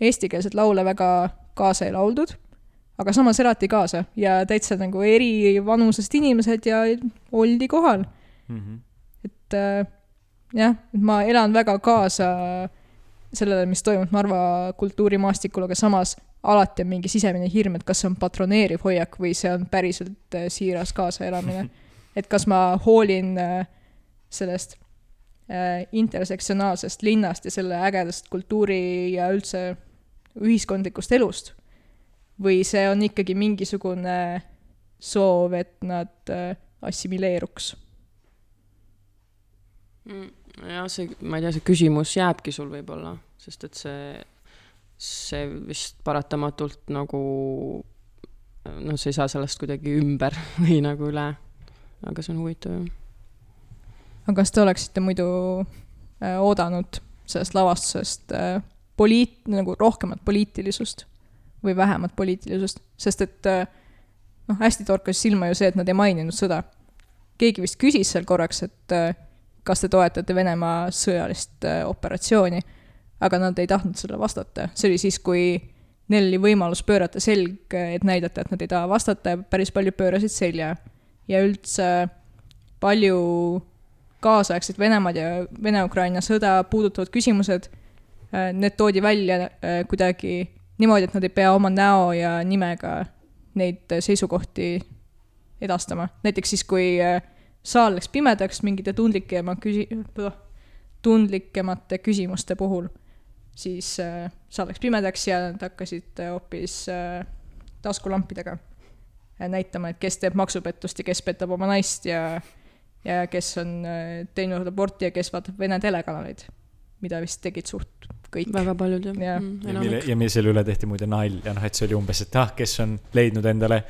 Eestikeelseid laule väga kaasa ei lauldud, aga samas elati kaasa ja täitsa nagu eri vanusest inimesed ja oldi kohal mm. -hmm. et äh, jah, ma elan väga kaasa sellele, mis toimub Narva kultuurimaastikul, aga samas alati on mingi sisemine hirm, et kas see on patroneeriv hoiak või see on päriselt äh, siiras kaasaelamine et kas ma hoolin äh, sellest äh, intersektsionaalsest linnast ja selle ägedast kultuuri ja üldse ühiskondlikust elust. või see on ikkagi mingisugune soov, et nad äh, assimileeruks mm,? jah, see, ma ei tea, see küsimus jääbki sul võib-olla, sest et see, see vist paratamatult nagu noh, sa ei saa sellest kuidagi ümber või nagu üle aga see on huvitav, jah. aga kas te oleksite muidu äh, oodanud sellest lavastusest äh, poliit-, nagu rohkemat poliitilisust või vähemat poliitilisust, sest et äh, noh, hästi torkas silma ju see, et nad ei maininud sõda. keegi vist küsis seal korraks, et äh, kas te toetate Venemaa sõjalist äh, operatsiooni, aga nad ei tahtnud sellele vastata, see oli siis, kui neil oli võimalus pöörata selg, et näidata, et nad ei taha vastata ja päris paljud pöörasid selja ja üldse palju kaasaegset Venemaad ja Vene-Ukraina sõda puudutavad küsimused, äh, need toodi välja äh, kuidagi niimoodi, et nad ei pea oma näo ja nimega neid seisukohti edastama. näiteks siis, kui äh, saal läks pimedaks mingite tundlikema küsi-, tundlikemate küsimuste puhul, siis saal läks pimedaks ja nad hakkasid hoopis taskulampidega näitama, et kes teeb maksupettust ja kes petab oma naist ja, ja kes on äh, teinud aborti ja kes vaatab Vene telekanaleid, mida vist tegid suht kõik. väga paljud jah ja. mm,. ja mille, ja mille selle üle tehti muide nalja, noh, et see oli umbes, et ah, kes on leidnud endale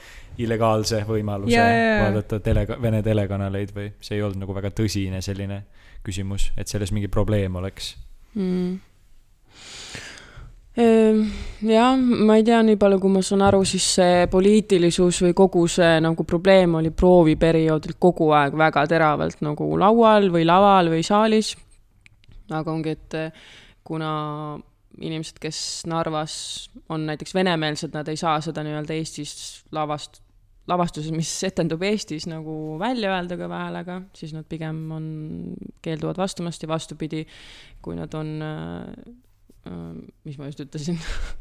illegaalse võimaluse ja, ja, ja. vaadata tele, Vene telekanaleid või see ei olnud nagu väga tõsine selline küsimus, et selles mingi probleem oleks mm jah, ma ei tea, nii palju, kui ma saan aru, siis see poliitilisus või kogu see nagu probleem oli prooviperioodil kogu aeg väga teravalt nagu laual või laval või saalis. aga ongi, et eh, kuna inimesed, kes Narvas on näiteks venemeelsed, nad ei saa seda nii-öelda Eestis lavast, lavastuses, mis etendub Eestis nagu välja öelda kõva häälega, siis nad pigem on, keelduvad vastamast ja vastupidi, kui nad on eh, mis ma just ütlesin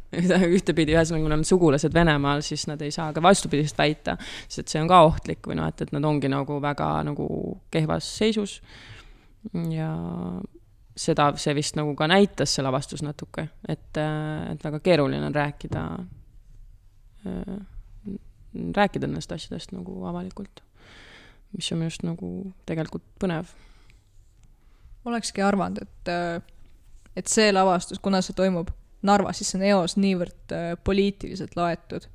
ühtepidi, ühesõnaga, kui neil on sugulased Venemaal, siis nad ei saa ka vastupidist väita, sest et see on ka ohtlik või noh, et, et nad ongi nagu väga nagu kehvas seisus. ja seda see vist nagu ka näitas, see lavastus natuke, et, et väga keeruline on rääkida, rääkida nendest asjadest nagu avalikult. mis on minu arust nagu tegelikult põnev. olekski arvanud, et, et see lavastus, kuna see toimub Narvas, siis see on eos niivõrd poliitiliselt laetud,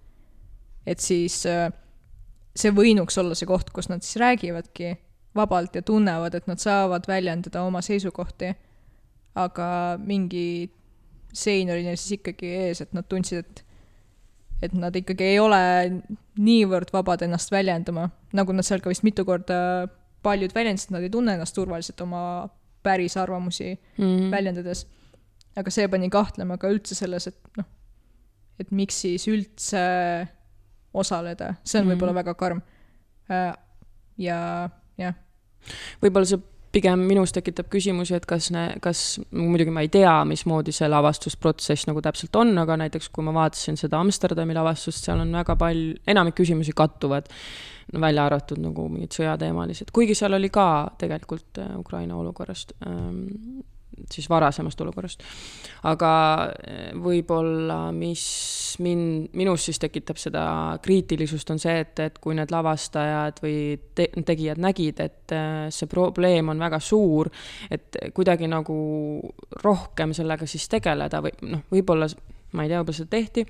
et siis see võinuks olla see koht, kus nad siis räägivadki vabalt ja tunnevad, et nad saavad väljendada oma seisukohti, aga mingi sein oli neil siis ikkagi ees, et nad tundsid, et et nad ikkagi ei ole niivõrd vabad ennast väljendama, nagu nad seal ka vist mitu korda paljud väljendasid, nad ei tunne ennast turvaliselt oma päris arvamusi mm -hmm. väljendades. aga see pani kahtlema ka üldse selles, et noh, et miks siis üldse osaleda, see on mm -hmm. võib-olla väga karm. Äh, ja jah. võib-olla see pigem minus tekitab küsimusi, et kas, kas, muidugi ma ei tea, mismoodi see lavastusprotsess nagu täpselt on, aga näiteks kui ma vaatasin seda Amsterdami lavastust, seal on väga palju, enamik küsimusi kattuvad, välja arvatud nagu mingid sõjateemalised, kuigi seal oli ka tegelikult äh, Ukraina olukorrast ähm, siis varasemast olukorrast. aga eh, võib-olla, mis mind, minus siis tekitab seda kriitilisust, on see, et, et kui need lavastajad või te, tegijad nägid, et eh, see probleem on väga suur, et kuidagi nagu rohkem sellega siis tegeleda või noh, võib-olla ma ei tea, võib-olla seda tehti,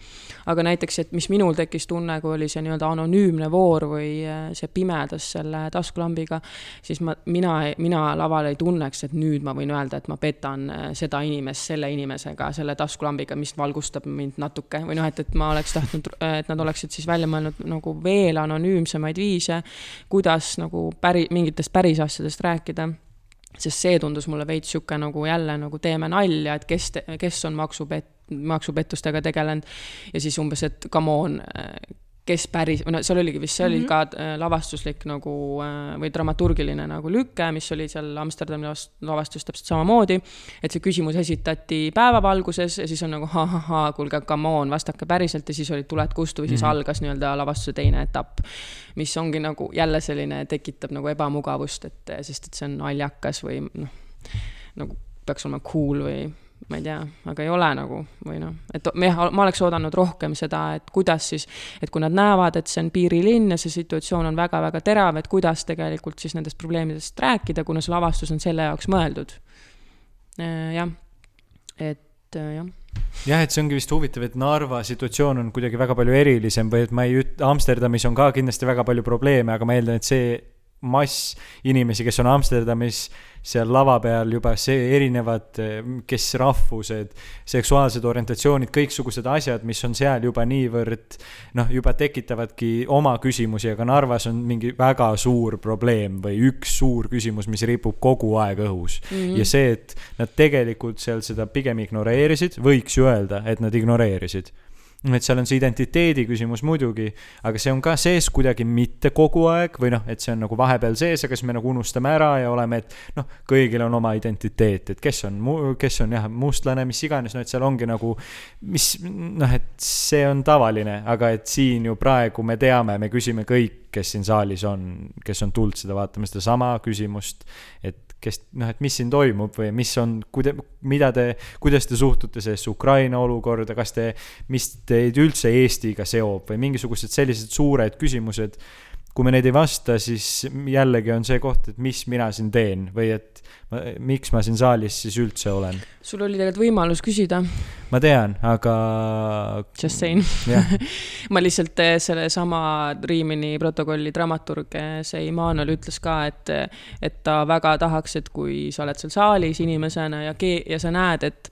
aga näiteks, et mis minul tekkis tunne, kui oli see nii-öelda anonüümne voor või äh, see pimedus selle taskulambiga, siis ma, mina, mina laval ei tunneks, et nüüd ma võin öelda, et ma petan äh, seda inimest selle inimesega, selle taskulambiga, mis valgustab mind natuke. Või noh, et, et ma oleks tahtnud, et nad oleksid siis välja mõelnud nagu veel anonüümsemaid viise, kuidas nagu päri, mingitest päris asjadest rääkida. Sest see tundus mulle veits niisugune nagu jälle nagu teeme nalja, et kes, kes on maksupett, maksupettustega tegelenud ja siis umbes, et come on, kes päris, no seal oligi vist, see mm -hmm. oli mhm. ka äh, lavastuslik nagu äh, või dramaturgiline nagu lüke, mis oli seal Amsterdami lavastus täpselt samamoodi. et see küsimus esitati päevavalguses ja siis on nagu ha-ha-ha, kuulge, come on, vastake päriselt ja siis olid tuled kustu või siis mm -hmm. algas nii-öelda lavastuse teine etapp. mis ongi nagu jälle selline, tekitab nagu ebamugavust, et sest et see on naljakas või noh, nagu peaks olema cool või ma ei tea, aga ei ole nagu või noh, et me, ma oleks oodanud rohkem seda, et kuidas siis, et kui nad näevad, et see on piirilinn ja see situatsioon on väga-väga terav, et kuidas tegelikult siis nendest probleemidest rääkida, kuna see lavastus on selle jaoks mõeldud. Äh, jah, et äh, jah jah, et see ongi vist huvitav, et Narva situatsioon on kuidagi väga palju erilisem või et ma ei üt-, Amsterdamis on ka kindlasti väga palju probleeme, aga ma eeldan, et see mass inimesi, kes on Amsterdamis seal lava peal juba see erinevad, kes rahvused, seksuaalsed orientatsioonid, kõiksugused asjad, mis on seal juba niivõrd noh, juba tekitavadki oma küsimusi, aga Narvas on mingi väga suur probleem või üks suur küsimus, mis ripub kogu aeg õhus mm. -hmm. ja see, et nad tegelikult seal seda pigem ignoreerisid, võiks ju öelda, et nad ignoreerisid et seal on see identiteedi küsimus muidugi, aga see on ka sees kuidagi mitte kogu aeg või noh, et see on nagu vahepeal sees, aga siis me nagu unustame ära ja oleme, et noh, kõigil on oma identiteet, et kes on, kes on jah, mustlane, mis iganes, no et seal ongi nagu, mis noh, et see on tavaline, aga et siin ju praegu me teame, me küsime kõik, kes siin saalis on, kes on tulnud seda vaatama, sedasama küsimust, et kes noh, et mis siin toimub või mis on, kuida-, mida te, kuidas te suhtute sellesse Ukraina olukorda, kas te, mis teid üldse Eestiga seob või mingisugused sellised suured küsimused. Kui me neid ei vasta, siis jällegi on see koht, et mis mina siin teen või et ma, miks ma siin saalis siis üldse olen. sul oli tegelikult võimalus küsida. ma tean, aga. Just saying ma lihtsalt eh, sellesama Riimini protokolli dramaturg, eh, see Immanuel ütles ka, et, et ta väga tahaks, et kui sa oled seal saalis inimesena ja kee-, ja sa näed, et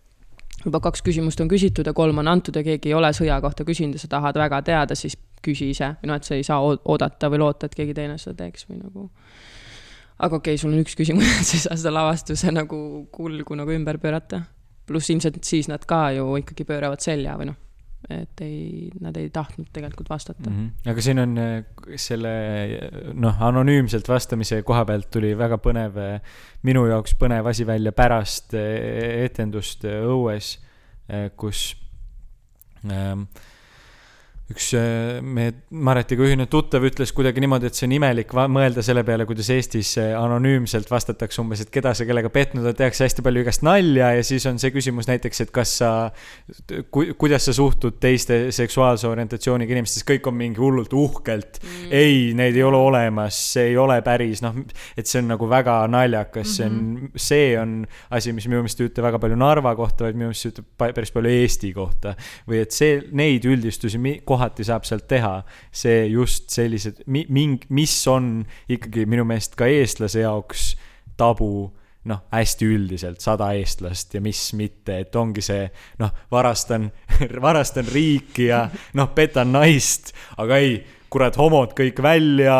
juba kaks küsimust on küsitud ja kolm on antud ja keegi ei ole sõja kohta küsinud ja sa tahad väga teada, siis küsi ise või noh, et sa ei saa oodata või loota, et keegi teine seda teeks või nagu. aga okei okay,, sul on üks küsimus, sa ei saa seda lavastuse nagu kulgu nagu ümber pöörata. pluss ilmselt siis nad ka ju ikkagi pööravad selja või noh et ei, nad ei tahtnud tegelikult vastata mm. -hmm. aga siin on äh, selle noh, anonüümselt vastamise koha pealt tuli väga põnev, äh, minu jaoks põnev asi välja pärast äh, etendust õues, kus ähm, üks äh, meie Maretiga ühine tuttav ütles kuidagi niimoodi, et see on imelik mõelda selle peale, kuidas Eestis äh, anonüümselt vastatakse umbes, et keda sa kellega petnud oled, tehakse hästi palju igast nalja ja siis on see küsimus näiteks, et kas sa ku,, kuidas sa suhtud teiste seksuaalse orientatsiooniga inimestest, kõik on mingi hullult uhkelt. Mm.. ei, neid ei ole olemas, see ei ole päris, noh, et see on nagu väga naljakas, see on, see on asi, mis minu meelest ei ütle väga palju Narva kohta, vaid minu meelest see ütleb päris palju Eesti kohta. või et see, neid üldistusi mi- kohati saab sealt teha, see just sellised, mi-, ming-, mis on ikkagi minu meelest ka eestlase jaoks tabu noh, hästi üldiselt sada eestlast ja mis mitte, et ongi see noh, varastan, varastan riiki ja noh, petan naist, aga ei, kurat, homod kõik välja,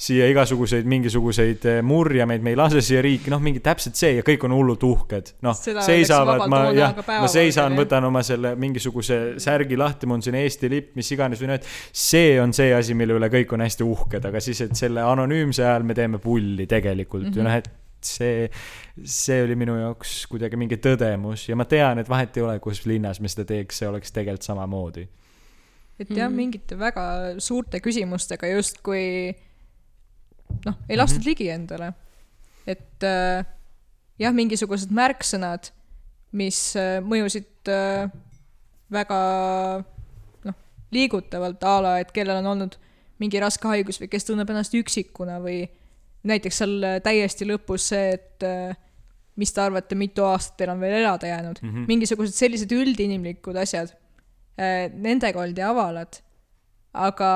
siia igasuguseid mingisuguseid eh, murjameid me ei lase siia riiki, noh, mingi täpselt see ja kõik on hullult uhked. noh, seisavad, ma jah, ma seisan, võtan oma selle mingisuguse särgi lahti, mul on siin Eesti lipp, mis iganes või noh, et see on see asi, mille üle kõik on hästi uhked, aga siis, et selle anonüümse ajal me teeme pulli tegelikult mm -hmm. ju noh, et see, see oli minu jaoks kuidagi mingi tõdemus ja ma tean, et vahet ei ole, kus linnas me seda teeks, see oleks tegelikult samamoodi. Et jah mm, -hmm. mingite väga suurte küsimustega justkui noh, ei lastud mm -hmm. ligi endale. et äh, jah, mingisugused märksõnad, mis äh, mõjusid äh, väga noh, liigutavalt a la, et kellel on olnud mingi raske haigus või kes tunneb ennast üksikuna või näiteks seal äh, täiesti lõpus see, et äh, mis te arvate, mitu aastat teil on veel elada jäänud mm, -hmm. mingisugused sellised üldinimlikud asjad nendega oldi avalad, aga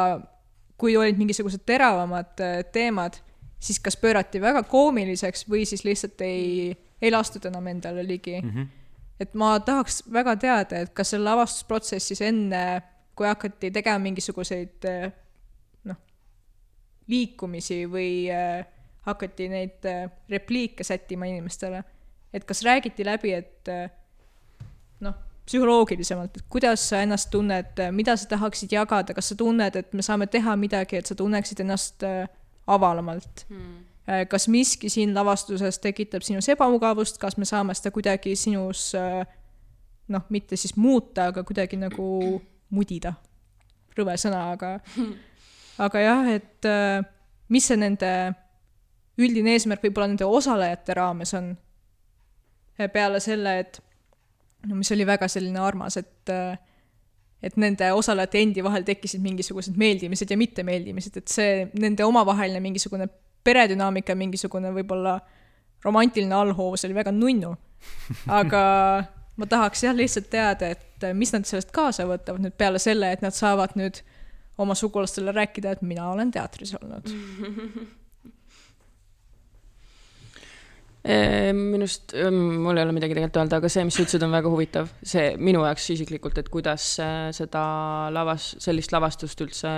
kui olid mingisugused teravamad äh, teemad, siis kas pöörati väga koomiliseks või siis lihtsalt ei, ei lastud enam endale ligi mm. -hmm. et ma tahaks väga teada, et kas seal lavastusprotsessis enne, kui hakati tegema mingisuguseid äh, noh, liikumisi või äh, hakati neid äh, repliike sättima inimestele, et kas räägiti läbi, et äh, noh, psühholoogilisemalt, et kuidas sa ennast tunned, mida sa tahaksid jagada, kas sa tunned, et me saame teha midagi, et sa tunneksid ennast äh, avalamalt hmm.. kas miski siin lavastuses tekitab sinus ebamugavust, kas me saame seda kuidagi sinus äh, noh, mitte siis muuta, aga kuidagi nagu mudida. rõve sõna, aga, aga jah, et äh, mis see nende üldine eesmärk võib-olla nende osalejate raames on. peale selle, et no mis oli väga selline armas, et äh, et nende osalejate endi vahel tekkisid mingisugused meeldimised ja mittemeeldimised, et see nende omavaheline mingisugune peredünaamika, mingisugune võib-olla romantiline allhoovus oli väga nunnu. aga ma tahaks jah lihtsalt teada, et äh, mis nad sellest kaasa võtavad nüüd peale selle, et nad saavad nüüd oma sugulastele rääkida, et mina olen teatris olnud. minu arust, mul ei ole midagi tegelikult öelda, aga see, mis sa ütlesid, on väga huvitav. see minu jaoks isiklikult, et kuidas äh, seda lavas, sellist lavastust üldse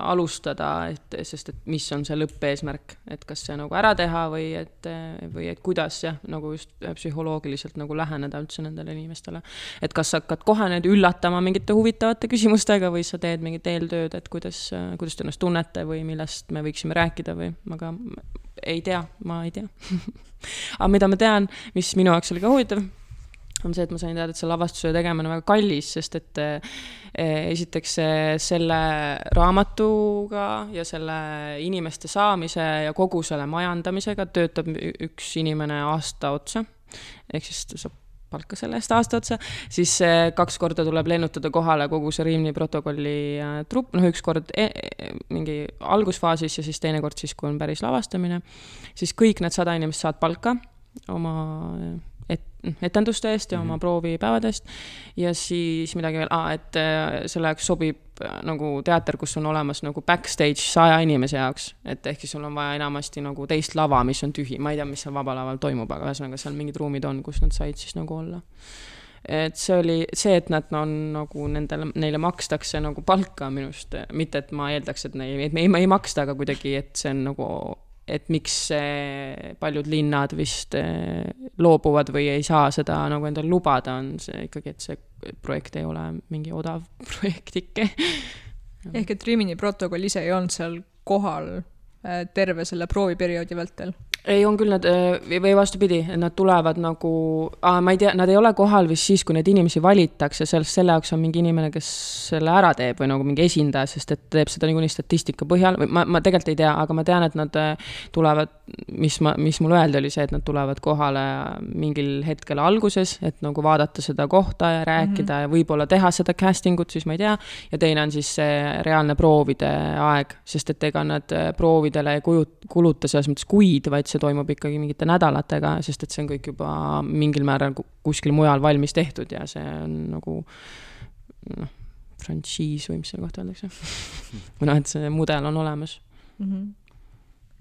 alustada, et sest et mis on see lõppeesmärk, et kas see nagu ära teha või et, või et kuidas jah, nagu just psühholoogiliselt nagu läheneda üldse nendele inimestele. et kas sa hakkad kohe neid üllatama mingite huvitavate küsimustega või sa teed mingit eeltööd, et kuidas, kuidas te ennast tunnete või millest me võiksime rääkida või, aga ei tea, ma ei tea aga mida ma tean, mis minu jaoks oli ka huvitav, on see, et ma sain teada, et see lavastuse tegemine on väga kallis, sest et eh, esiteks eh, selle raamatuga ja selle inimeste saamise ja kogu selle majandamisega töötab üks inimene aasta otsa. ehk siis ta saab palka selle eest aasta otsa, siis kaks korda tuleb lennutada kohale kogu see Rimini protokolli eh, trupp, noh, üks kord e e mingi algusfaasis ja siis teinekord siis, kui on päris lavastamine. Siis kõik need sada inimest saavad palka oma et, etenduste eest ja oma proovipäevade eest. ja siis midagi veel ah,, et äh, selle jaoks sobib äh, nagu teater, kus on olemas nagu backstage saja inimese jaoks. et ehk siis sul on vaja enamasti nagu teist lava, mis on tühi, ma ei tea, mis seal Vaba Laval toimub, aga ühesõnaga seal mingid ruumid on, kus nad said siis nagu olla et see oli see, et nad on nagu nendele, neile makstakse nagu palka minu arust, mitte et ma eeldaks, et neil, et me ei, ei maksta, aga kuidagi, et see on nagu, et miks eh, paljud linnad vist eh, loobuvad või ei saa seda nagu endale lubada, on see ikkagi, et see projekt ei ole mingi odav projektike. ehk et Rimini protokoll ise ei olnud seal kohal äh, terve selle prooviperioodi vältel. Ei, on küll nad või vastupidi, nad tulevad nagu, ma ei tea, nad ei ole kohal vist siis, kui neid inimesi valitakse, sellest, selle jaoks on mingi inimene, kes selle ära teeb või nagu mingi esindaja, sest et teeb seda niikuinii statistika põhjal või ma, ma tegelikult ei tea, aga ma tean, et nad tulevad, mis ma, mis mulle öeldi, oli see, et nad tulevad kohale mingil hetkel alguses, et nagu vaadata seda kohta ja rääkida mm -hmm. ja võib-olla teha seda casting ut, siis ma ei tea. ja teine on siis see reaalne proovide aeg, sest et ega nad proovidele ei kujut-, kuluta selles mõttes kuid, vaid see toimub ikkagi mingite nädalatega, sest et see on kõik juba mingil määral kuskil mujal valmis tehtud ja see on nagu noh, frantsiis või mis selle kohta öeldakse või noh, et see mudel on olemas mm. -hmm.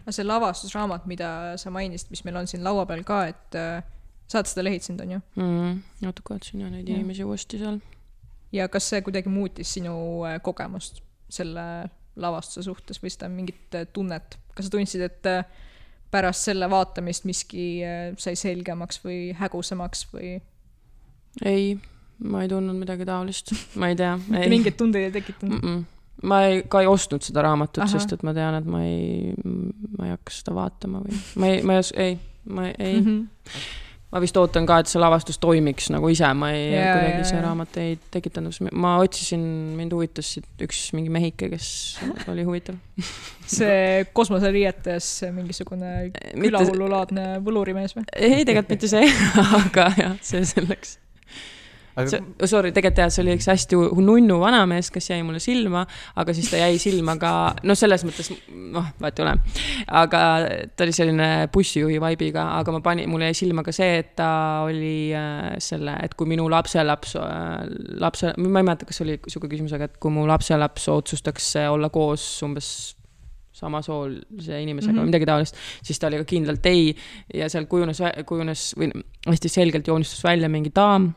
aga see lavastusraamat, mida sa mainisid, mis meil on siin laua peal ka, et äh, sa oled seda lehitsenud, on ju mm? natuke vaatasin jah neid ja. inimesi uuesti seal. ja kas see kuidagi muutis sinu äh, kogemust selle lavastuse suhtes või seda mingit äh, tunnet, kas sa tundsid, et pärast selle vaatamist miski äh, sai selgemaks või hägusamaks või? ei, ma ei tundnud midagi taolist, ma ei tea. mingeid tundeid ei tekitanud mm? -mm. ma ei, ka ei ostnud seda raamatut, sest et ma tean, et ma ei, ma ei hakka seda vaatama või ma ei, ma ei os-, ei, ma ei mm. -hmm ma vist ootan ka, et see lavastus toimiks nagu ise, ma ei yeah,, kuidagi see raamat ei tekitanud, ma otsisin, mind huvitas üks mingi mehike, kes oli huvitav. See kosmoseriietes mingisugune külahullulaadne võlurimees või? ei, tegelikult mitte see aga jah, see selleks aga... see, sorry, tegelikult jah, see oli üks hästi nunnu vanamees, kes jäi mulle silma, aga siis ta jäi silma ka, noh, selles mõttes, noh, vahet ei ole. aga ta oli selline bussijuhi vibe'iga, aga ma panin, mulle jäi silma ka see, et ta oli äh, selle, et kui minu lapselaps äh,, lapse, ma ei mäleta, kas oli sihuke küsimus, aga et kui mu lapselaps otsustaks olla koos umbes samasoolise inimesega mm -hmm. või midagi taolist, siis ta oli ka kindlalt ei ja seal kujunes, kujunes või hästi selgelt joonistus välja mingi daam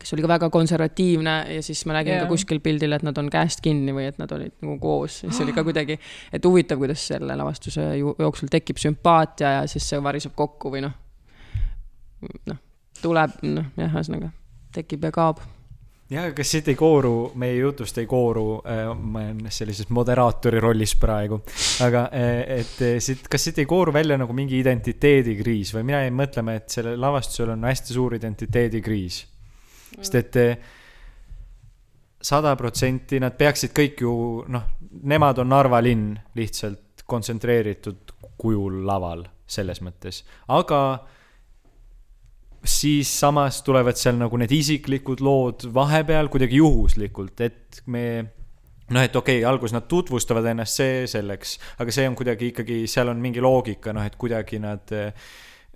kes oli ka väga konservatiivne ja siis ma nägin yeah. ka kuskil pildil, et nad on käest kinni või et nad olid nagu koos, siis oli ka kuidagi, et huvitav, kuidas selle lavastuse jooksul tekib sümpaatia ja siis see variseb kokku või noh, noh, tuleb, noh, jah, ühesõnaga tekib ja kaob. Jah, kas siit ei kooru, meie jutust ei kooru äh,, ma olen sellises moderaatori rollis praegu, aga äh, et äh, siit, kas siit ei kooru välja nagu mingi identiteedikriis või mina jäin mõtlema, et sellel lavastusel on hästi suur identiteedikriis sest et eh, sada protsenti nad peaksid kõik ju noh, nemad on Narva linn lihtsalt kontsentreeritud kujul laval selles mõttes, aga siis samas tulevad seal nagu need isiklikud lood vahepeal kuidagi juhuslikult, et me noh, et okei okay,, alguses nad tutvustavad ennast, see selleks, aga see on kuidagi ikkagi, seal on mingi loogika, noh, et kuidagi nad äh,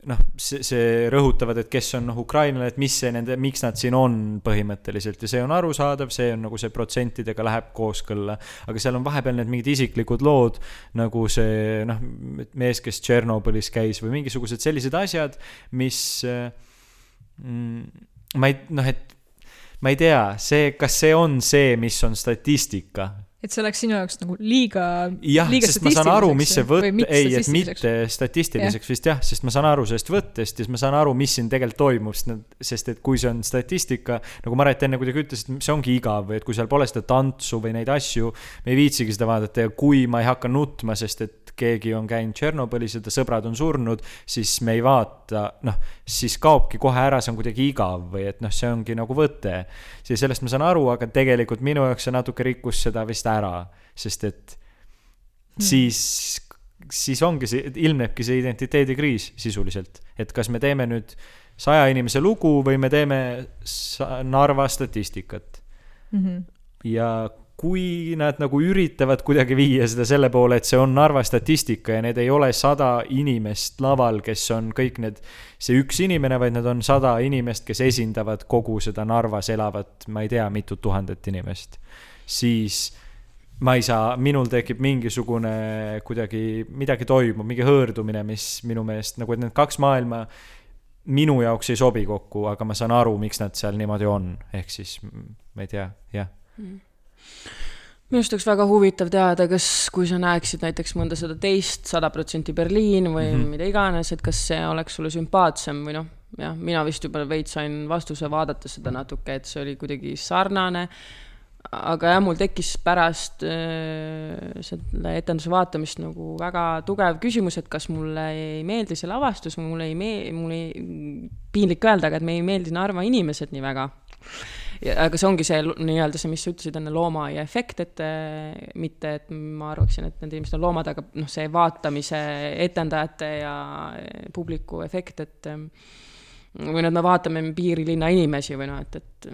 noh, see, see rõhutavad, et kes on noh, ukrainlane, et mis see nende, miks nad siin on põhimõtteliselt ja see on arusaadav, see on nagu see protsentidega läheb kooskõlla. aga seal on vahepeal need mingid isiklikud lood, nagu see noh, mees, kes Tšernobõlis käis või mingisugused sellised asjad, mis mm, ma ei, noh, et ma ei tea, see, kas see on see, mis on statistika et see oleks sinu jaoks nagu liiga. jah, sest ma saan aru, mis see võtt, ei, et mitte statistiliseks ja. vist jah, sest ma saan aru sellest võttest ja siis ma saan aru, mis siin tegelikult toimub, sest need, sest et kui see on statistika, nagu Maret enne kuidagi ütles, et see ongi igav või et kui seal pole seda tantsu või neid asju, me ei viitsigi seda vaadata ja kui ma ei hakka nutma, sest et keegi on käinud Tšernobõlis ja ta sõbrad on surnud, siis me ei vaata, noh, siis kaobki kohe ära, see on kuidagi igav või et noh, see ongi nagu võte. siis sellest ma saan aru, aga tegelikult minu jaoks see natuke rikkus seda vist ära, sest et hmm. siis siis ongi see, ilmnebki see identiteedikriis sisuliselt, et kas me teeme nüüd saja inimese lugu või me teeme Narva statistikat mm. -hmm. ja kui nad nagu üritavad kuidagi viia seda selle poole, et see on Narva statistika ja need ei ole sada inimest laval, kes on kõik need, see üks inimene, vaid nad on sada inimest, kes esindavad kogu seda Narvas elavat, ma ei tea, mitut tuhandet inimest, siis ma ei saa, minul tekib mingisugune kuidagi, midagi toimub, mingi hõõrdumine, mis minu meelest nagu, et need kaks maailma minu jaoks ei sobi kokku, aga ma saan aru, miks nad seal niimoodi on, ehk siis ma ei tea, jah. Mm minu arust oleks väga huvitav teada, kas, kui sa näeksid näiteks mõnda seda teist, sada protsenti Berliin või mm -hmm. mida iganes, et kas see oleks sulle sümpaatsem või noh, jah, mina vist juba veits sain vastuse vaadates seda natuke, et see oli kuidagi sarnane. aga jah, mul tekkis pärast äh, selle etenduse vaatamist nagu väga tugev küsimus, et kas mulle ei meeldi see lavastus mulle ei mee-, mul ei, piinlik öelda, aga et meile ei meeldi Narva inimesed nii väga. Aga see ongi see nii-öelda see, mis sa ütlesid enne, loomaaia efekt, et äh, mitte, et ma arvaksin, et need inimesed on loomad, aga noh, see vaatamise etendajate ja publiku efekt, et või noh, et me vaatame piirilinna inimesi või noh, et, et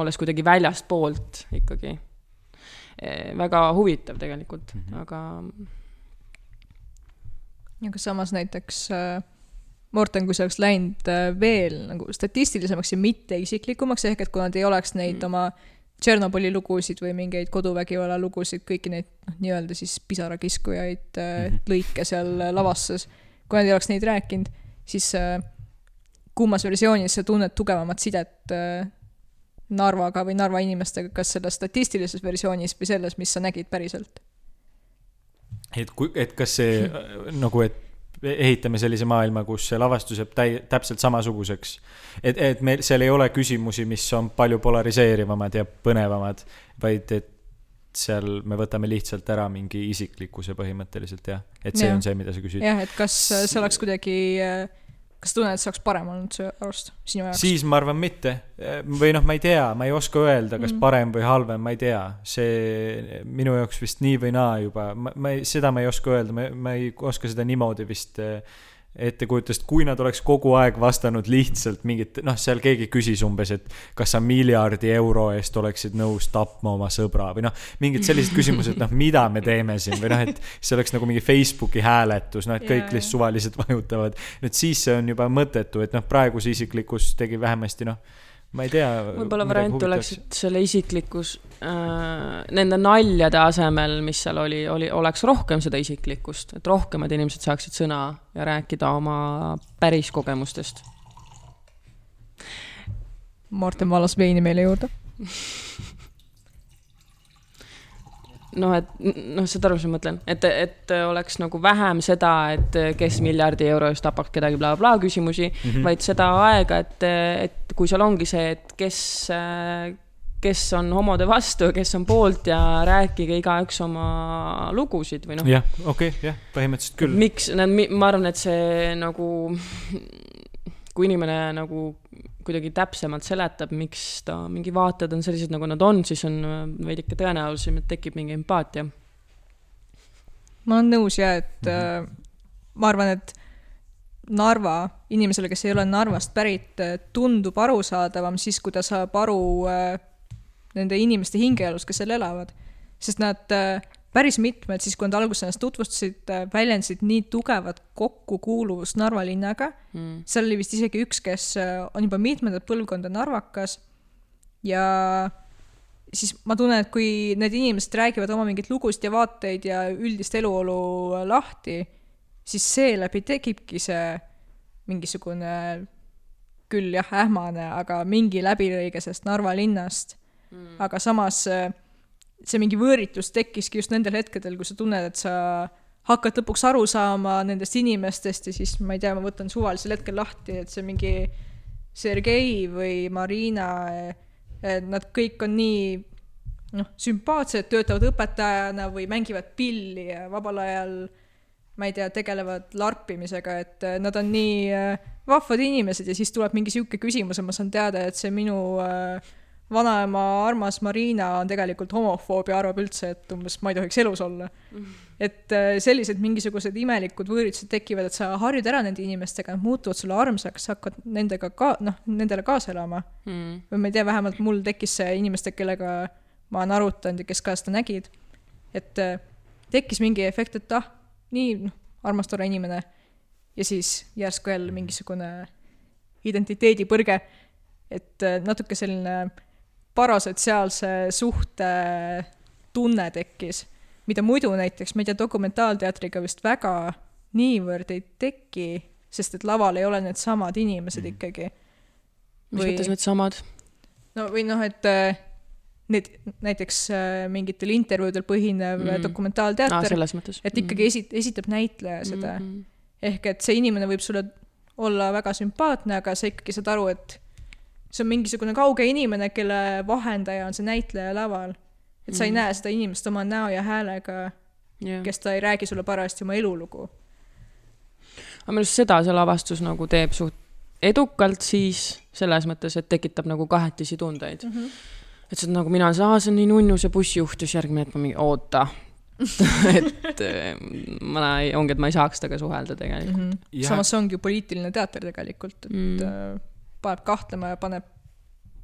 olles kuidagi väljastpoolt ikkagi. väga huvitav tegelikult mm, -hmm. aga. aga samas näiteks äh, Morten, kui see oleks läinud äh, veel nagu statistilisemaks ja mitte isiklikumaks, ehk et kui nad ei oleks neid mm oma Tšernobõli lugusid või mingeid koduvägivalla lugusid, kõiki neid noh, nii-öelda siis pisarakiskujaid mm -hmm. lõike seal lavastas, kui nad ei oleks neid rääkinud, siis äh, kummas versioonis sa tunned tugevamat sidet äh, Narvaga või Narva inimestega, kas selles statistilises versioonis või selles, mis sa nägid päriselt? et kui, et kas see nagu, et ehitame sellise maailma, kus see lavastus jääb täi-, täpselt samasuguseks. et, et meil seal ei ole küsimusi, mis on palju polariseerivamad ja põnevamad, vaid et seal me võtame lihtsalt ära mingi isiklikkuse põhimõtteliselt jah, et see ja. on see, mida sa küsid. jah, et kas see oleks kuidagi äh, kas tunned, et see oleks parem olnud su arust, sinu jaoks? siis ma arvan mitte. või noh, ma ei tea, ma ei oska öelda, kas mm. parem või halvem, ma ei tea. see minu jaoks vist nii või naa juba, ma, ma ei, seda ma ei oska öelda, ma, ma ei oska seda niimoodi vist äh, ettekujutust, kui nad oleks kogu aeg vastanud lihtsalt mingit, noh, seal keegi küsis umbes, et kas sa miljardi euro eest oleksid nõus tapma oma sõbra või noh, mingid sellised küsimused, noh, mida me teeme siin või noh, et see oleks nagu mingi Facebooki hääletus, noh, et kõik yeah. lihtsalt suvaliselt vajutavad. et siis see on juba mõttetu, et noh, praegu see isiklikkus tegi vähemasti noh ma ei tea. võib-olla variant oleks, et selle isiklikkus äh, nende naljade asemel, mis seal oli, oli, oleks rohkem seda isiklikkust, et rohkemad inimesed saaksid sõna ja rääkida oma päris kogemustest. Martin valas veini meile juurde noh, et noh, saad aru, mis ma mõtlen, et, et oleks nagu vähem seda, et kes miljardi euro eest tapaks kedagi blablabla bla, küsimusi mm, -hmm. vaid seda aega, et, et kui seal ongi see, et kes, kes on homode vastu kes on poolt ja rääkige igaüks oma lugusid või noh. jah, okei okay,, jah, põhimõtteliselt küll. miks, ma arvan, et see nagu, kui inimene nagu kuidagi täpsemalt seletab, miks ta, mingi vaated on sellised, nagu nad on, siis on äh, veidike tõenäolisem, et tekib mingi empaatia. ma olen nõus ja et mm -hmm. ma arvan, et Narva inimesele, kes ei ole Narvast pärit, äh, tundub arusaadavam siis, kui ta saab aru äh, nende inimeste hingeelust, kes seal elavad. sest nad äh, päris mitmed siis, kui nad alguses ennast tutvustasid, äh, väljendasid nii tugevat kokkukuuluvust Narva linnaga. Mm.. seal oli vist isegi üks, kes äh, on juba mitmendat põlvkonda narvakas. Ja siis ma tunnen, et kui need inimesed räägivad oma mingeid lugusid ja vaateid ja üldist eluolu lahti, siis seeläbi tekibki see mingisugune küll jah, ähmane, aga mingi läbilõige sellest Narva linnast. Mm.. aga samas äh, see mingi võõritus tekkiski just nendel hetkedel, kui sa tunned, et sa hakkad lõpuks aru saama nendest inimestest ja siis ma ei tea, ma võtan suvalisel hetkel lahti, et see mingi Sergei või Marina, nad kõik on nii noh, sümpaatsed, töötavad õpetajana või mängivad pilli ja vabal ajal ma ei tea, tegelevad larpimisega, et nad on nii äh, vahvad inimesed ja siis tuleb mingi sihuke küsimus ja ma saan teada, et see minu äh, vanaema armas Marina on tegelikult homofoob ja arvab üldse, et umbes ma ei tohiks elus olla. Mm.. et äh, sellised mingisugused imelikud võõritused tekivad, et sa harjud ära nende inimestega, nad muutuvad sulle armsaks, sa hakkad nendega ka, noh, nendele kaasa elama. Mm.. või ma ei tea, vähemalt mul tekkis see inimestega, kellega ma olen arutanud ja kes ka seda nägid, et äh, tekkis mingi efekt, et ah, nii, noh, armas, tore inimene. ja siis järsku jälle mingisugune identiteedipõrge, et äh, natuke selline parasotsiaalse suhte tunne tekkis, mida muidu näiteks, ma ei tea, dokumentaalteatriga vist väga niivõrd ei teki, sest et laval ei ole needsamad inimesed mm. ikkagi. mis mõttes needsamad? no või noh, et äh, need näiteks äh, mingitel intervjuudel põhinev mm. dokumentaalteater ah,, et ikkagi mm. esi-, esitab näitleja seda mm. -hmm. ehk et see inimene võib sulle olla väga sümpaatne, aga sa ikkagi saad aru, et see on mingisugune kauge inimene, kelle vahendaja on see näitleja laval. et sa ei Mhm. näe seda inimest oma näo ja häälega, jah. kes ta ei räägi sulle parajasti oma elulugu aga minu arust seda see lavastus nagu teeb suht edukalt siis selles mõttes, et tekitab nagu kahetisi tundeid mm. -hmm. et see on nagu mina aa, see on nii nunnu, see bussijuht ja siis järgmine hetk ma mingi oota. et eh, ma ei, ongi, et ma ei saaks temaga suhelda tegelikult Mm -hmm. Jah. samas see ongi ju poliitiline teater tegelikult, et Mm. Paneb kahtlema ja paneb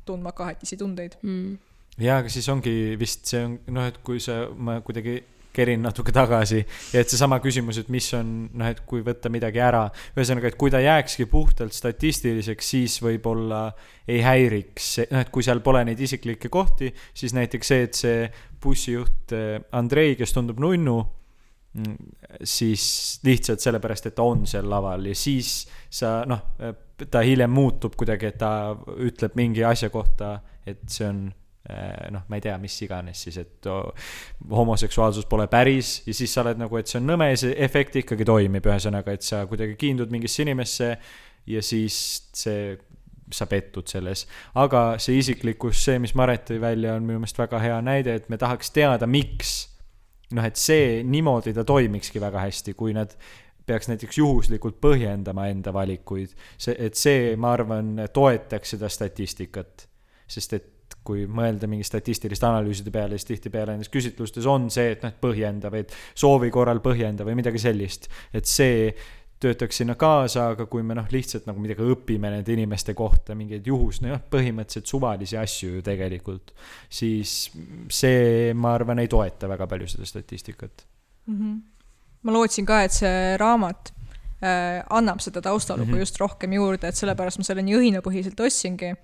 tundma kahetisi tundeid. mm.. jaa, aga siis ongi vist see on noh, et kui sa, ma kuidagi kerin natuke tagasi ja et seesama küsimus, et mis on noh, et kui võtta midagi ära, ühesõnaga, et kui ta jääkski puhtalt statistiliseks, siis võib-olla ei häiriks, noh, et kui seal pole neid isiklikke kohti, siis näiteks see, et see bussijuht eh, Andrei, kes tundub nunnu, siis lihtsalt sellepärast, et ta on seal laval ja siis sa noh, ta hiljem muutub kuidagi, et ta ütleb mingi asja kohta, et see on eh, noh, ma ei tea, mis iganes siis, et oh, homoseksuaalsus pole päris ja siis sa oled nagu, et see on nõme ja see efekt ikkagi toimib, ühesõnaga, et sa kuidagi kiindud mingisse inimesse ja siis see, sa pettud selles. aga see isiklikkus, see, mis Maret tõi välja, on minu meelest väga hea näide, et me tahaks teada, miks noh, et see niimoodi ta toimikski väga hästi, kui nad peaks näiteks juhuslikult põhjendama enda valikuid, see, et see, ma arvan, toetaks seda statistikat. sest et kui mõelda mingi statistiliste analüüside peale, siis tihtipeale nendes küsitlustes on see, et noh, et põhjenda või et soovi korral põhjenda või midagi sellist. et see töötaks sinna kaasa, aga kui me noh, lihtsalt nagu midagi õpime nende inimeste kohta, mingeid juhus, noh, põhimõtteliselt suvalisi asju ju tegelikult, siis see, ma arvan, ei toeta väga palju seda statistikat. mm. -hmm. ma lootsin ka, et see raamat äh, annab seda taustalugu mm Mhm. -hmm. just rohkem juurde, et sellepärast ma selle nii õhinapõhiselt ostsingi.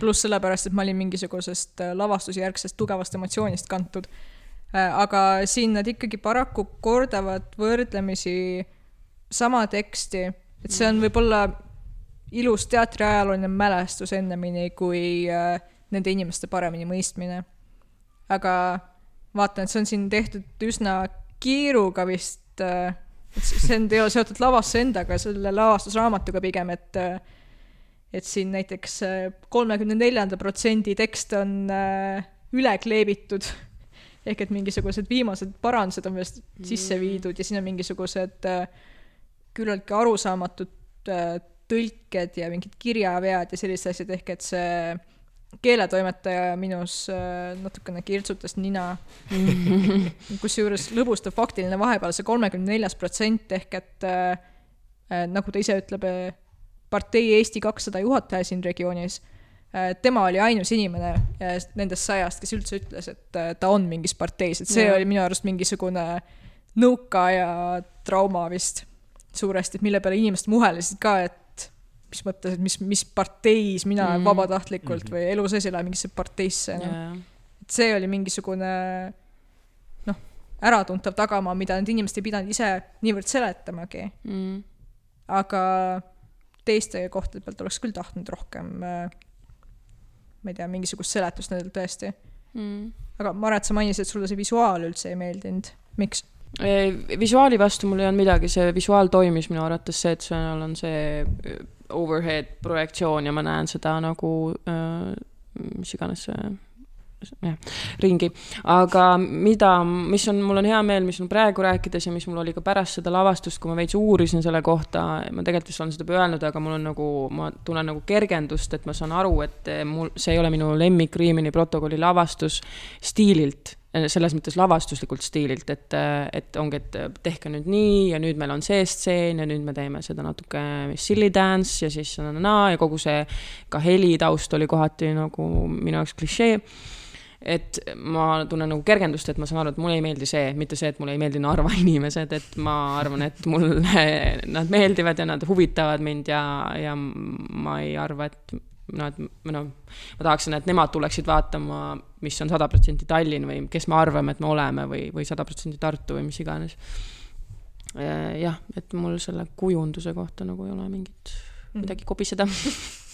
pluss sellepärast, et ma olin mingisugusest äh, lavastusjärgsest tugevast emotsioonist kantud äh,. aga siin nad ikkagi paraku kordavad võrdlemisi sama teksti, et see on võib-olla ilus teatriajalooline mälestus ennemini kui äh, nende inimeste paremini mõistmine. aga vaatan, et see on siin tehtud üsna kiiruga vist, et see on teo seotud lavasse endaga, selle lavastusraamatuga pigem, et et siin näiteks kolmekümne neljanda protsendi tekst on äh, üle kleebitud. Ehk et mingisugused viimased parandused on vist sisse viidud ja siin on mingisugused äh, küllaltki arusaamatud äh, tõlked ja mingid kirjavead ja sellised asjad, ehk et see keeletoimetaja minus äh, natukene kirtsutas nina. kusjuures lõbustav faktiline vahepeal see kolmekümne neljas protsent ehk et äh, nagu ta ise ütleb partei Eesti kakssada juhataja siin regioonis tema oli ainus inimene nendest sajast, kes üldse ütles, et ta on mingis parteis, et see Jaa. oli minu arust mingisugune nõukaaja trauma vist suuresti, et mille peale inimesed muhelesid ka, et mis mõttes, et mis, mis parteis mina mm. Mhm. vabatahtlikult Mhm. või elu sees ei lähe mingisse parteisse no.. jaa, et see oli mingisugune noh, äratuntav tagamaa, mida need inimesed ei pidanud ise niivõrd seletamagi, mm. aga teiste kohtade pealt oleks küll tahtnud rohkem äh, ma ei tea, mingisugust seletust nendel tõesti. mm. aga Maret, sa mainisid, et sulle see visuaal üldse ei meeldinud, miks? Visuaali vastu mul ei olnud midagi, see visuaal toimis minu arvates, see, et seal on see äh, overhead projektsioon ja ma näen seda nagu äh, mis iganes see jah, ringi. aga mida, mis on, mul on hea meel, mis on praegu rääkides ja mis mul oli ka pärast seda lavastust, kui ma veits uurisin selle kohta, ma tegelikult vist olen seda juba öelnud, aga mul on nagu, ma tunnen nagu kergendust, et ma saan aru, et mul, see ei ole minu lemmik Riimini protokolli lavastus stiililt, selles mõttes lavastuslikult stiililt, et, et ongi, et tehke nüüd nii ja nüüd meil on see stseen ja nüüd me teeme seda natuke silly dance ja siis na-na-na ja kogu see ka helitaust oli kohati nagu minu jaoks klišee. Et ma tunnen nagu kergendust, et ma saan aru, et mulle ei meeldi see, mitte see, et mulle ei meeldi Narva inimesed, et ma arvan, et mulle nad meeldivad ja nad huvitavad mind ja, ja ma ei arva, et noh, et noh, ma tahaksin, et nemad tuleksid vaatama, mis on sada protsenti Tallinn või kes me arvame, et me oleme või, või sada protsenti Tartu või mis iganes. jah, et mul selle kujunduse kohta nagu ei ole mingit midagi kobiseda.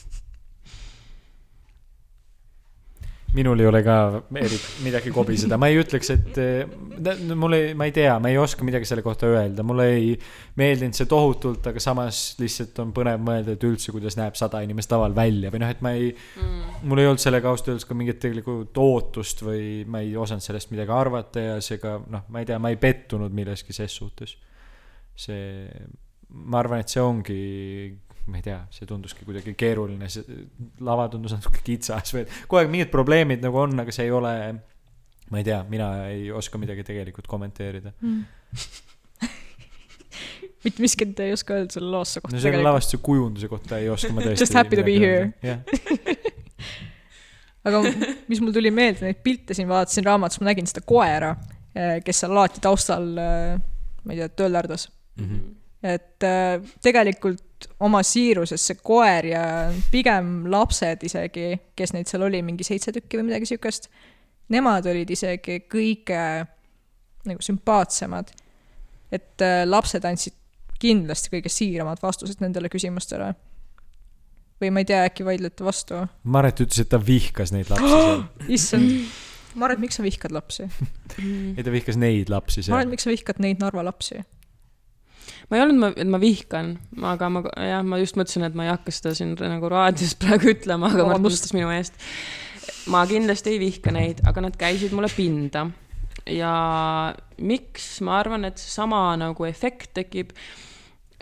minul ei ole ka eriti midagi kobiseda, ma ei ütleks, et eh, mul ei, ma ei tea, ma ei oska midagi selle kohta öelda, mulle ei meeldinud see tohutult, aga samas lihtsalt on põnev mõelda, et üldse, kuidas näeb sada inimest laval välja või noh, et ma ei mm., mul ei olnud sellega ausalt öeldes ka mingit tegelikult ootust või ma ei osanud sellest midagi arvata ja seega noh, ma ei tea, ma ei pettunud milleski ses suhtes. see, ma arvan, et see ongi ma ei tea, see tunduski kuidagi keeruline, see lava tundus natuke kitsas või kogu aeg mingid probleemid nagu on, aga see ei ole, ma ei tea, mina ei oska midagi tegelikult kommenteerida. mitte miskit ei oska öelda selle loosse kohta no selle. lavastuse kujunduse kohta ei oska ma tõesti Just happy to be here. aga mis mul tuli meelde, neid pilte siin vaatasin raamatus, ma nägin seda koera, kes seal alati taustal, ma ei tea, töllerdus. Mhm. et äh, tegelikult oma siiruses see koer ja pigem lapsed isegi, kes neid seal oli, mingi seitse tükki või midagi siukest, nemad olid isegi kõige nagu sümpaatsemad. et äh, lapsed andsid kindlasti kõige siiramad vastused nendele küsimustele. või ma ei tea, äkki vaidlete vastu? Maret ütles, et ta vihkas neid lapsi seal. issand, Maret, miks sa vihkad lapsi? ei, ta vihkas neid lapsi Maret, seal. miks sa vihkad neid Narva lapsi? Ma ei olnud, et ma vihkan, aga ma jah, ma just mõtlesin, et ma ei hakka seda siin nagu raadios praegu ütlema, aga Mart mõtles minu eest. ma kindlasti ei vihka neid, aga nad käisid mulle pinda. ja miks, ma arvan, et seesama nagu efekt tekib,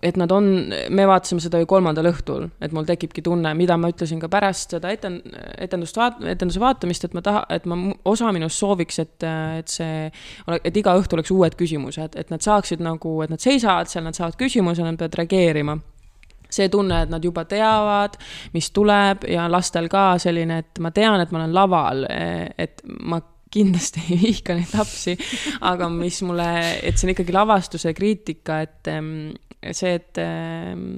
et nad on, me vaatasime seda ju kolmandal õhtul, et mul tekibki tunne, mida ma ütlesin ka pärast seda eten-, etendust vaat-, etenduse vaatamist, et ma taha, et ma, osa minust sooviks, et, et see, et iga õhtu oleks uued küsimused, et nad saaksid nagu, et nad seisavad seal, nad saavad küsimuse, nad peavad reageerima. see tunne, et nad juba teavad, mis tuleb ja lastel ka selline, et ma tean, et ma olen laval, et ma kindlasti ei vihka neid lapsi, aga mis mulle, et see on ikkagi lavastuse kriitika, et em, see, et em,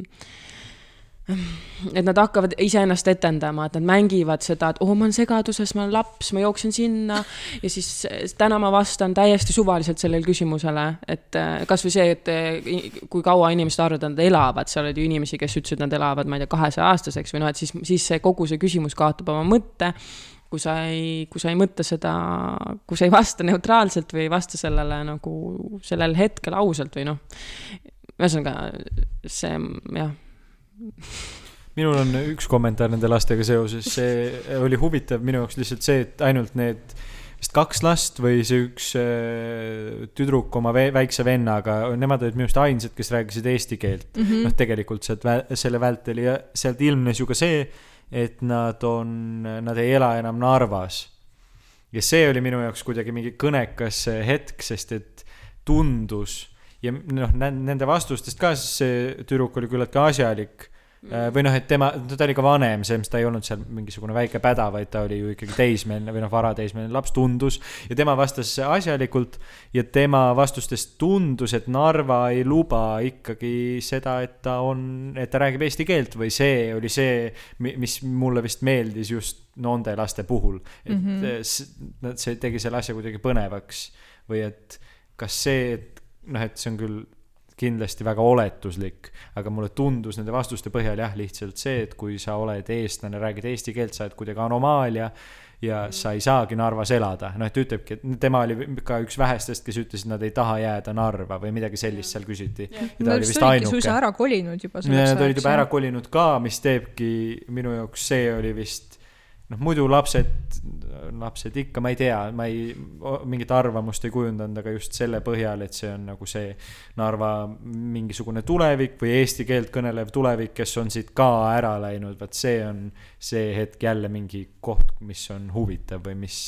et nad hakkavad iseennast etendama, et nad mängivad seda, et oo oh,, ma olen segaduses, ma olen laps, ma jooksen sinna. Ja siis täna ma vastan täiesti suvaliselt sellele küsimusele, et eh, kasvõi see, et eh, kui kaua inimesed arvavad, et nad elavad, seal oli inimesi, kes ütlesid, et nad elavad, ma ei tea, kahesaja aastaseks või noh, et siis, siis see kogu see küsimus kaotab oma mõtte kui sa ei, kui sa ei mõtle seda, kui sa ei vasta neutraalselt või ei vasta sellele nagu sellel hetkel ausalt või noh, ühesõnaga see jah, minul on üks kommentaar nende lastega seoses, see oli huvitav minu jaoks lihtsalt see, et ainult need vist kaks last või see üks äh, tüdruk oma vä väikse vennaga, nemad olid minu arust ainsad, kes rääkisid eesti keelt mm -hmm.. noh, tegelikult sealt vä selle vältel ja sealt ilmnes ju ka see, et nad on, nad ei ela enam Narvas. ja see oli minu jaoks kuidagi mingi kõnekas hetk, sest et tundus ja noh, nende vastustest ka, sest see tüdruk oli küllaltki asjalik või noh, et tema, ta oli ka vanem, selles mõttes ta ei olnud seal mingisugune väike päda, vaid ta oli ju ikkagi teismeline või noh, varateismeline laps tundus. Ja tema vastas asjalikult ja tema vastustest tundus, et Narva ei luba ikkagi seda, et ta on, et ta räägib eesti keelt või see oli see, mis mulle vist meeldis just nende laste puhul, et mm -hmm. see tegi selle asja kuidagi põnevaks. Või et kas see, et noh, et see on küll kindlasti väga oletuslik, aga mulle tundus nende vastuste põhjal jah, lihtsalt see, et kui sa oled eestlane, räägid eesti keelt, sa oled kuidagi anomaalia ja sa ei saagi Narvas elada, noh, et ütlebki, et tema oli ka üks vähestest, kes ütles, et nad ei taha jääda Narva või midagi sellist seal küsiti. Nad oli vist olidki suisa. ära kolinud juba Nad olid juba ära kolinud ka, mis teebki minu jaoks, see oli vist noh, muidu lapsed, lapsed ikka, ma ei tea, ma ei, mingit arvamust ei kujundanud, aga just selle põhjal, et see on nagu see Narva mingisugune tulevik või eesti keelt kõnelev tulevik, kes on siit ka ära läinud, vot see on see hetk jälle mingi koht, mis on huvitav või mis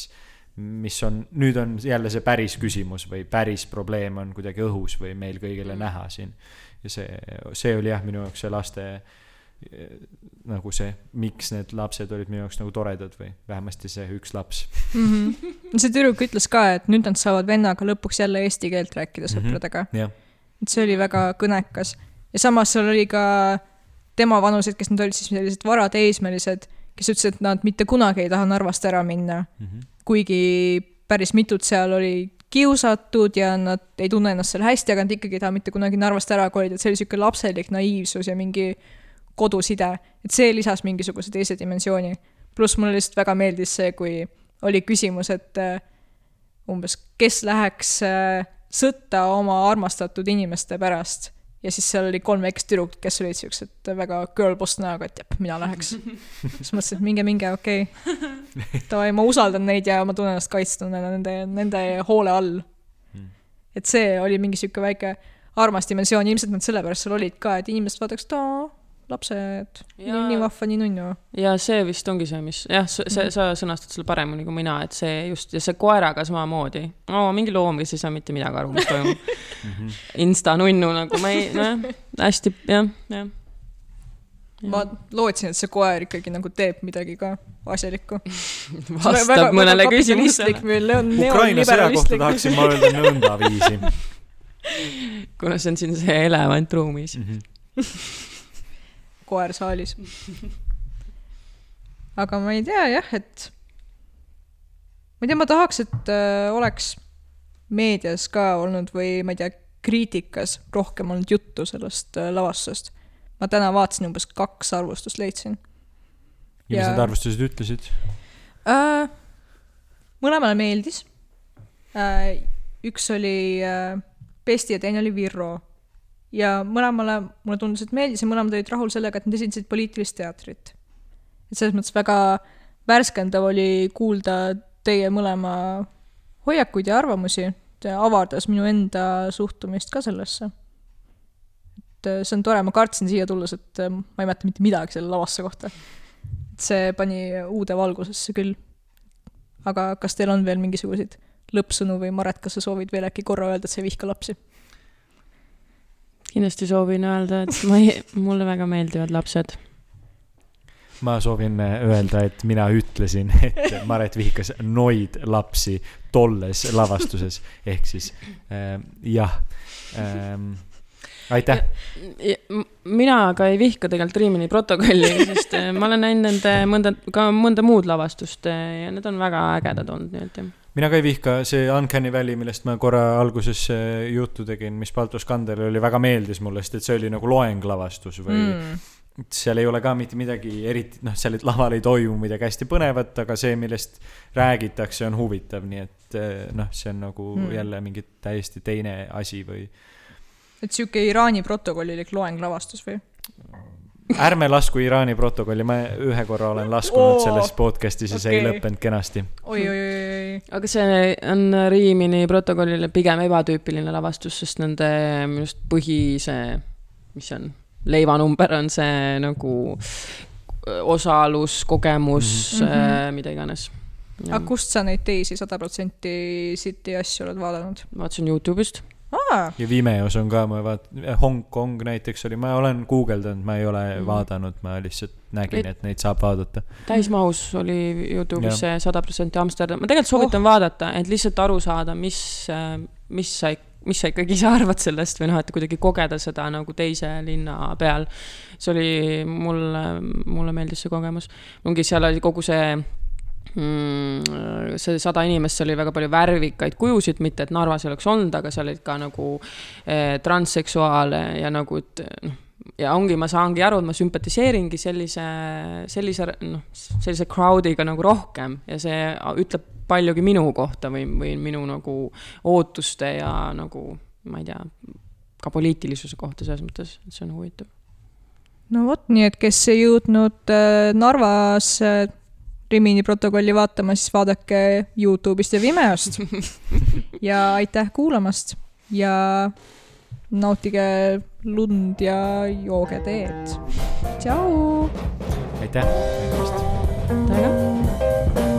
mis on, nüüd on jälle see päris küsimus või päris probleem on kuidagi õhus või meil kõigile näha siin. ja see, see oli jah, minu jaoks see laste nagu see, miks need lapsed olid minu jaoks nagu toredad või vähemasti see üks laps. mm. -hmm. see tüdruk ütles ka, et nüüd nad saavad vennaga lõpuks jälle eesti keelt rääkida Mhm. sõpradega mm. -hmm. et see oli väga kõnekas. ja samas seal oli ka tema vanused, kes nad olid siis sellised varateismelised, kes ütlesid, et nad mitte kunagi ei taha Narvast ära minna mm. -hmm. kuigi päris mitut seal oli kiusatud ja nad ei tunne ennast seal hästi, aga nad ikkagi ei taha mitte kunagi Narvast ära kolida, et see oli niisugune lapselik naiivsus ja mingi koduside, et see lisas mingisuguse teise dimensiooni. pluss mulle lihtsalt väga meeldis see, kui oli küsimus, et äh, umbes, kes läheks äh, sõtta oma armastatud inimeste pärast ja siis seal oli kolm väikest tüdrukut, kes olid siuksed väga girlboss näoga, et jep, mina läheks. siis mõtlesin, et minge, minge, okei okay.. Davai, ma usaldan neid ja ma tunnen ennast kaitstuna nende, nende hoole all. et see oli mingi sihuke väike armas dimensioon, ilmselt nad sellepärast seal olid ka, et inimesed vaataks, et aa, lapsed, nii, nii vahva, nii nunnu. ja see vist ongi see, mis jah, see, Mhm. sa sõnastad selle paremini kui mina, et see just ja see koeraga samamoodi oh,. mingi loom, kes ei saa mitte midagi aru, mis toimub. Insta nunnu nagu ma ei, nojah, hästi jah, jah. ma lootsin, et see koer ikkagi nagu teeb midagi ka asjalikku. vastab mõnele küsimusele. Ukraina sõja kohta tahaksin ma öelda nõndaviisi. kuna see on siin see elevant ruumis. koer saalis. aga ma ei tea jah, et ma ei tea, ma tahaks, et äh, oleks meedias ka olnud või ma ei tea, kriitikas rohkem olnud juttu sellest äh, lavastusest. ma täna vaatasin umbes kaks arvustust leidsin ja mis need arvustused ütlesid? äh,. mõlemale meeldis äh,. üks oli äh, Pesti ja teine oli Virro. Ja mõlemale mulle tundus, et meeldis ja mõlemad olid rahul sellega, et nad esindasid poliitilist teatrit. et selles mõttes väga värskendav oli kuulda teie mõlema hoiakuid ja arvamusi. avardas minu enda suhtumist ka sellesse. et äh, see on tore, ma kartsin siia tulles, et äh, ma ei mäleta mitte midagi selle lavastuse kohta et see pani uude valgusesse küll. aga kas teil on veel mingisuguseid lõppsõnu või Maret, kas sa soovid veel äkki korra öelda, et sa ei vihka lapsi? Kindlasti soovin öelda, et ma ei, mulle väga meeldivad lapsed. ma soovin äh, öelda, et mina ütlesin, et Maret vihkas noid lapsi tolles lavastuses, ehk siis äh, jah ähm,. aitäh. mina aga ei vihka tegelikult Riimini protokolli, sest eh, ma olen näinud nende mõnda, ka mõnda muud lavastust eh, ja need on väga ägedad olnud, nii et jah. Mina ka ei vihka, see Uncanny Valley, millest ma korra alguses äh, juttu tegin, mis Balto Skanderil oli, väga meeldis mulle, sest et see oli nagu loenglavastus või mm. seal ei ole ka mitte midagi eriti, noh, seal laval ei toimu midagi hästi põnevat, aga see, millest räägitakse, on huvitav, nii et äh, noh, see on nagu Mm. jälle mingi täiesti teine asi või et sihuke Iraani protokollilik loenglavastus või? Ärme lasku Iraani protokolli, ma ühe korra olen laskunud oh, selles podcast'is ja see ei lõppenud kenasti. oi, oi, oi, oi, aga see on Riimini protokollile pigem ebatüüpiline lavastus, sest nende minu arust põhi see, mis see on, leivanumber on see nagu osalus, kogemus mm. -hmm. mida iganes. aga kust sa neid teisi sada protsenti City asju oled vaadanud? vaatasin Youtube'ist. aa, ja Vimeos on ka, ma vaat-, Hongkong näiteks oli, ma olen guugeldanud, ma ei ole mm. vaadanud, ma lihtsalt nägin, Et- neid saab vaadata. täismahus oli Youtube'is see sada protsenti Amsterdam, ma tegelikult soovitan oh. vaadata, et lihtsalt aru saada, mis, mis sa, mis sa ikkagi ise arvad sellest või noh, et kuidagi kogeda seda nagu teise linna peal. see oli mulle, mulle meeldis see kogemus. ongi, seal oli kogu see see sada inimest, seal oli väga palju värvikaid kujusid, mitte et Narvas ei oleks olnud, aga seal olid ka nagu eh, transseksuaale ja nagu, et noh, ja ongi, ma saangi aru, et ma sümpatiseeringi sellise, sellise noh, sellise crowd'iga nagu rohkem ja see ütleb paljugi minu kohta või, või minu nagu ootuste ja nagu ma ei tea, ka poliitilisuse kohta selles mõttes, et see on huvitav. no vot, nii et kes ei jõudnud äh, Narvas äh, Rimini protokolli vaatama, siis vaadake Youtube'ist ja Vimeost. ja aitäh kuulamast ja nautige lund ja jooge teed. tšau. aitäh. tänan.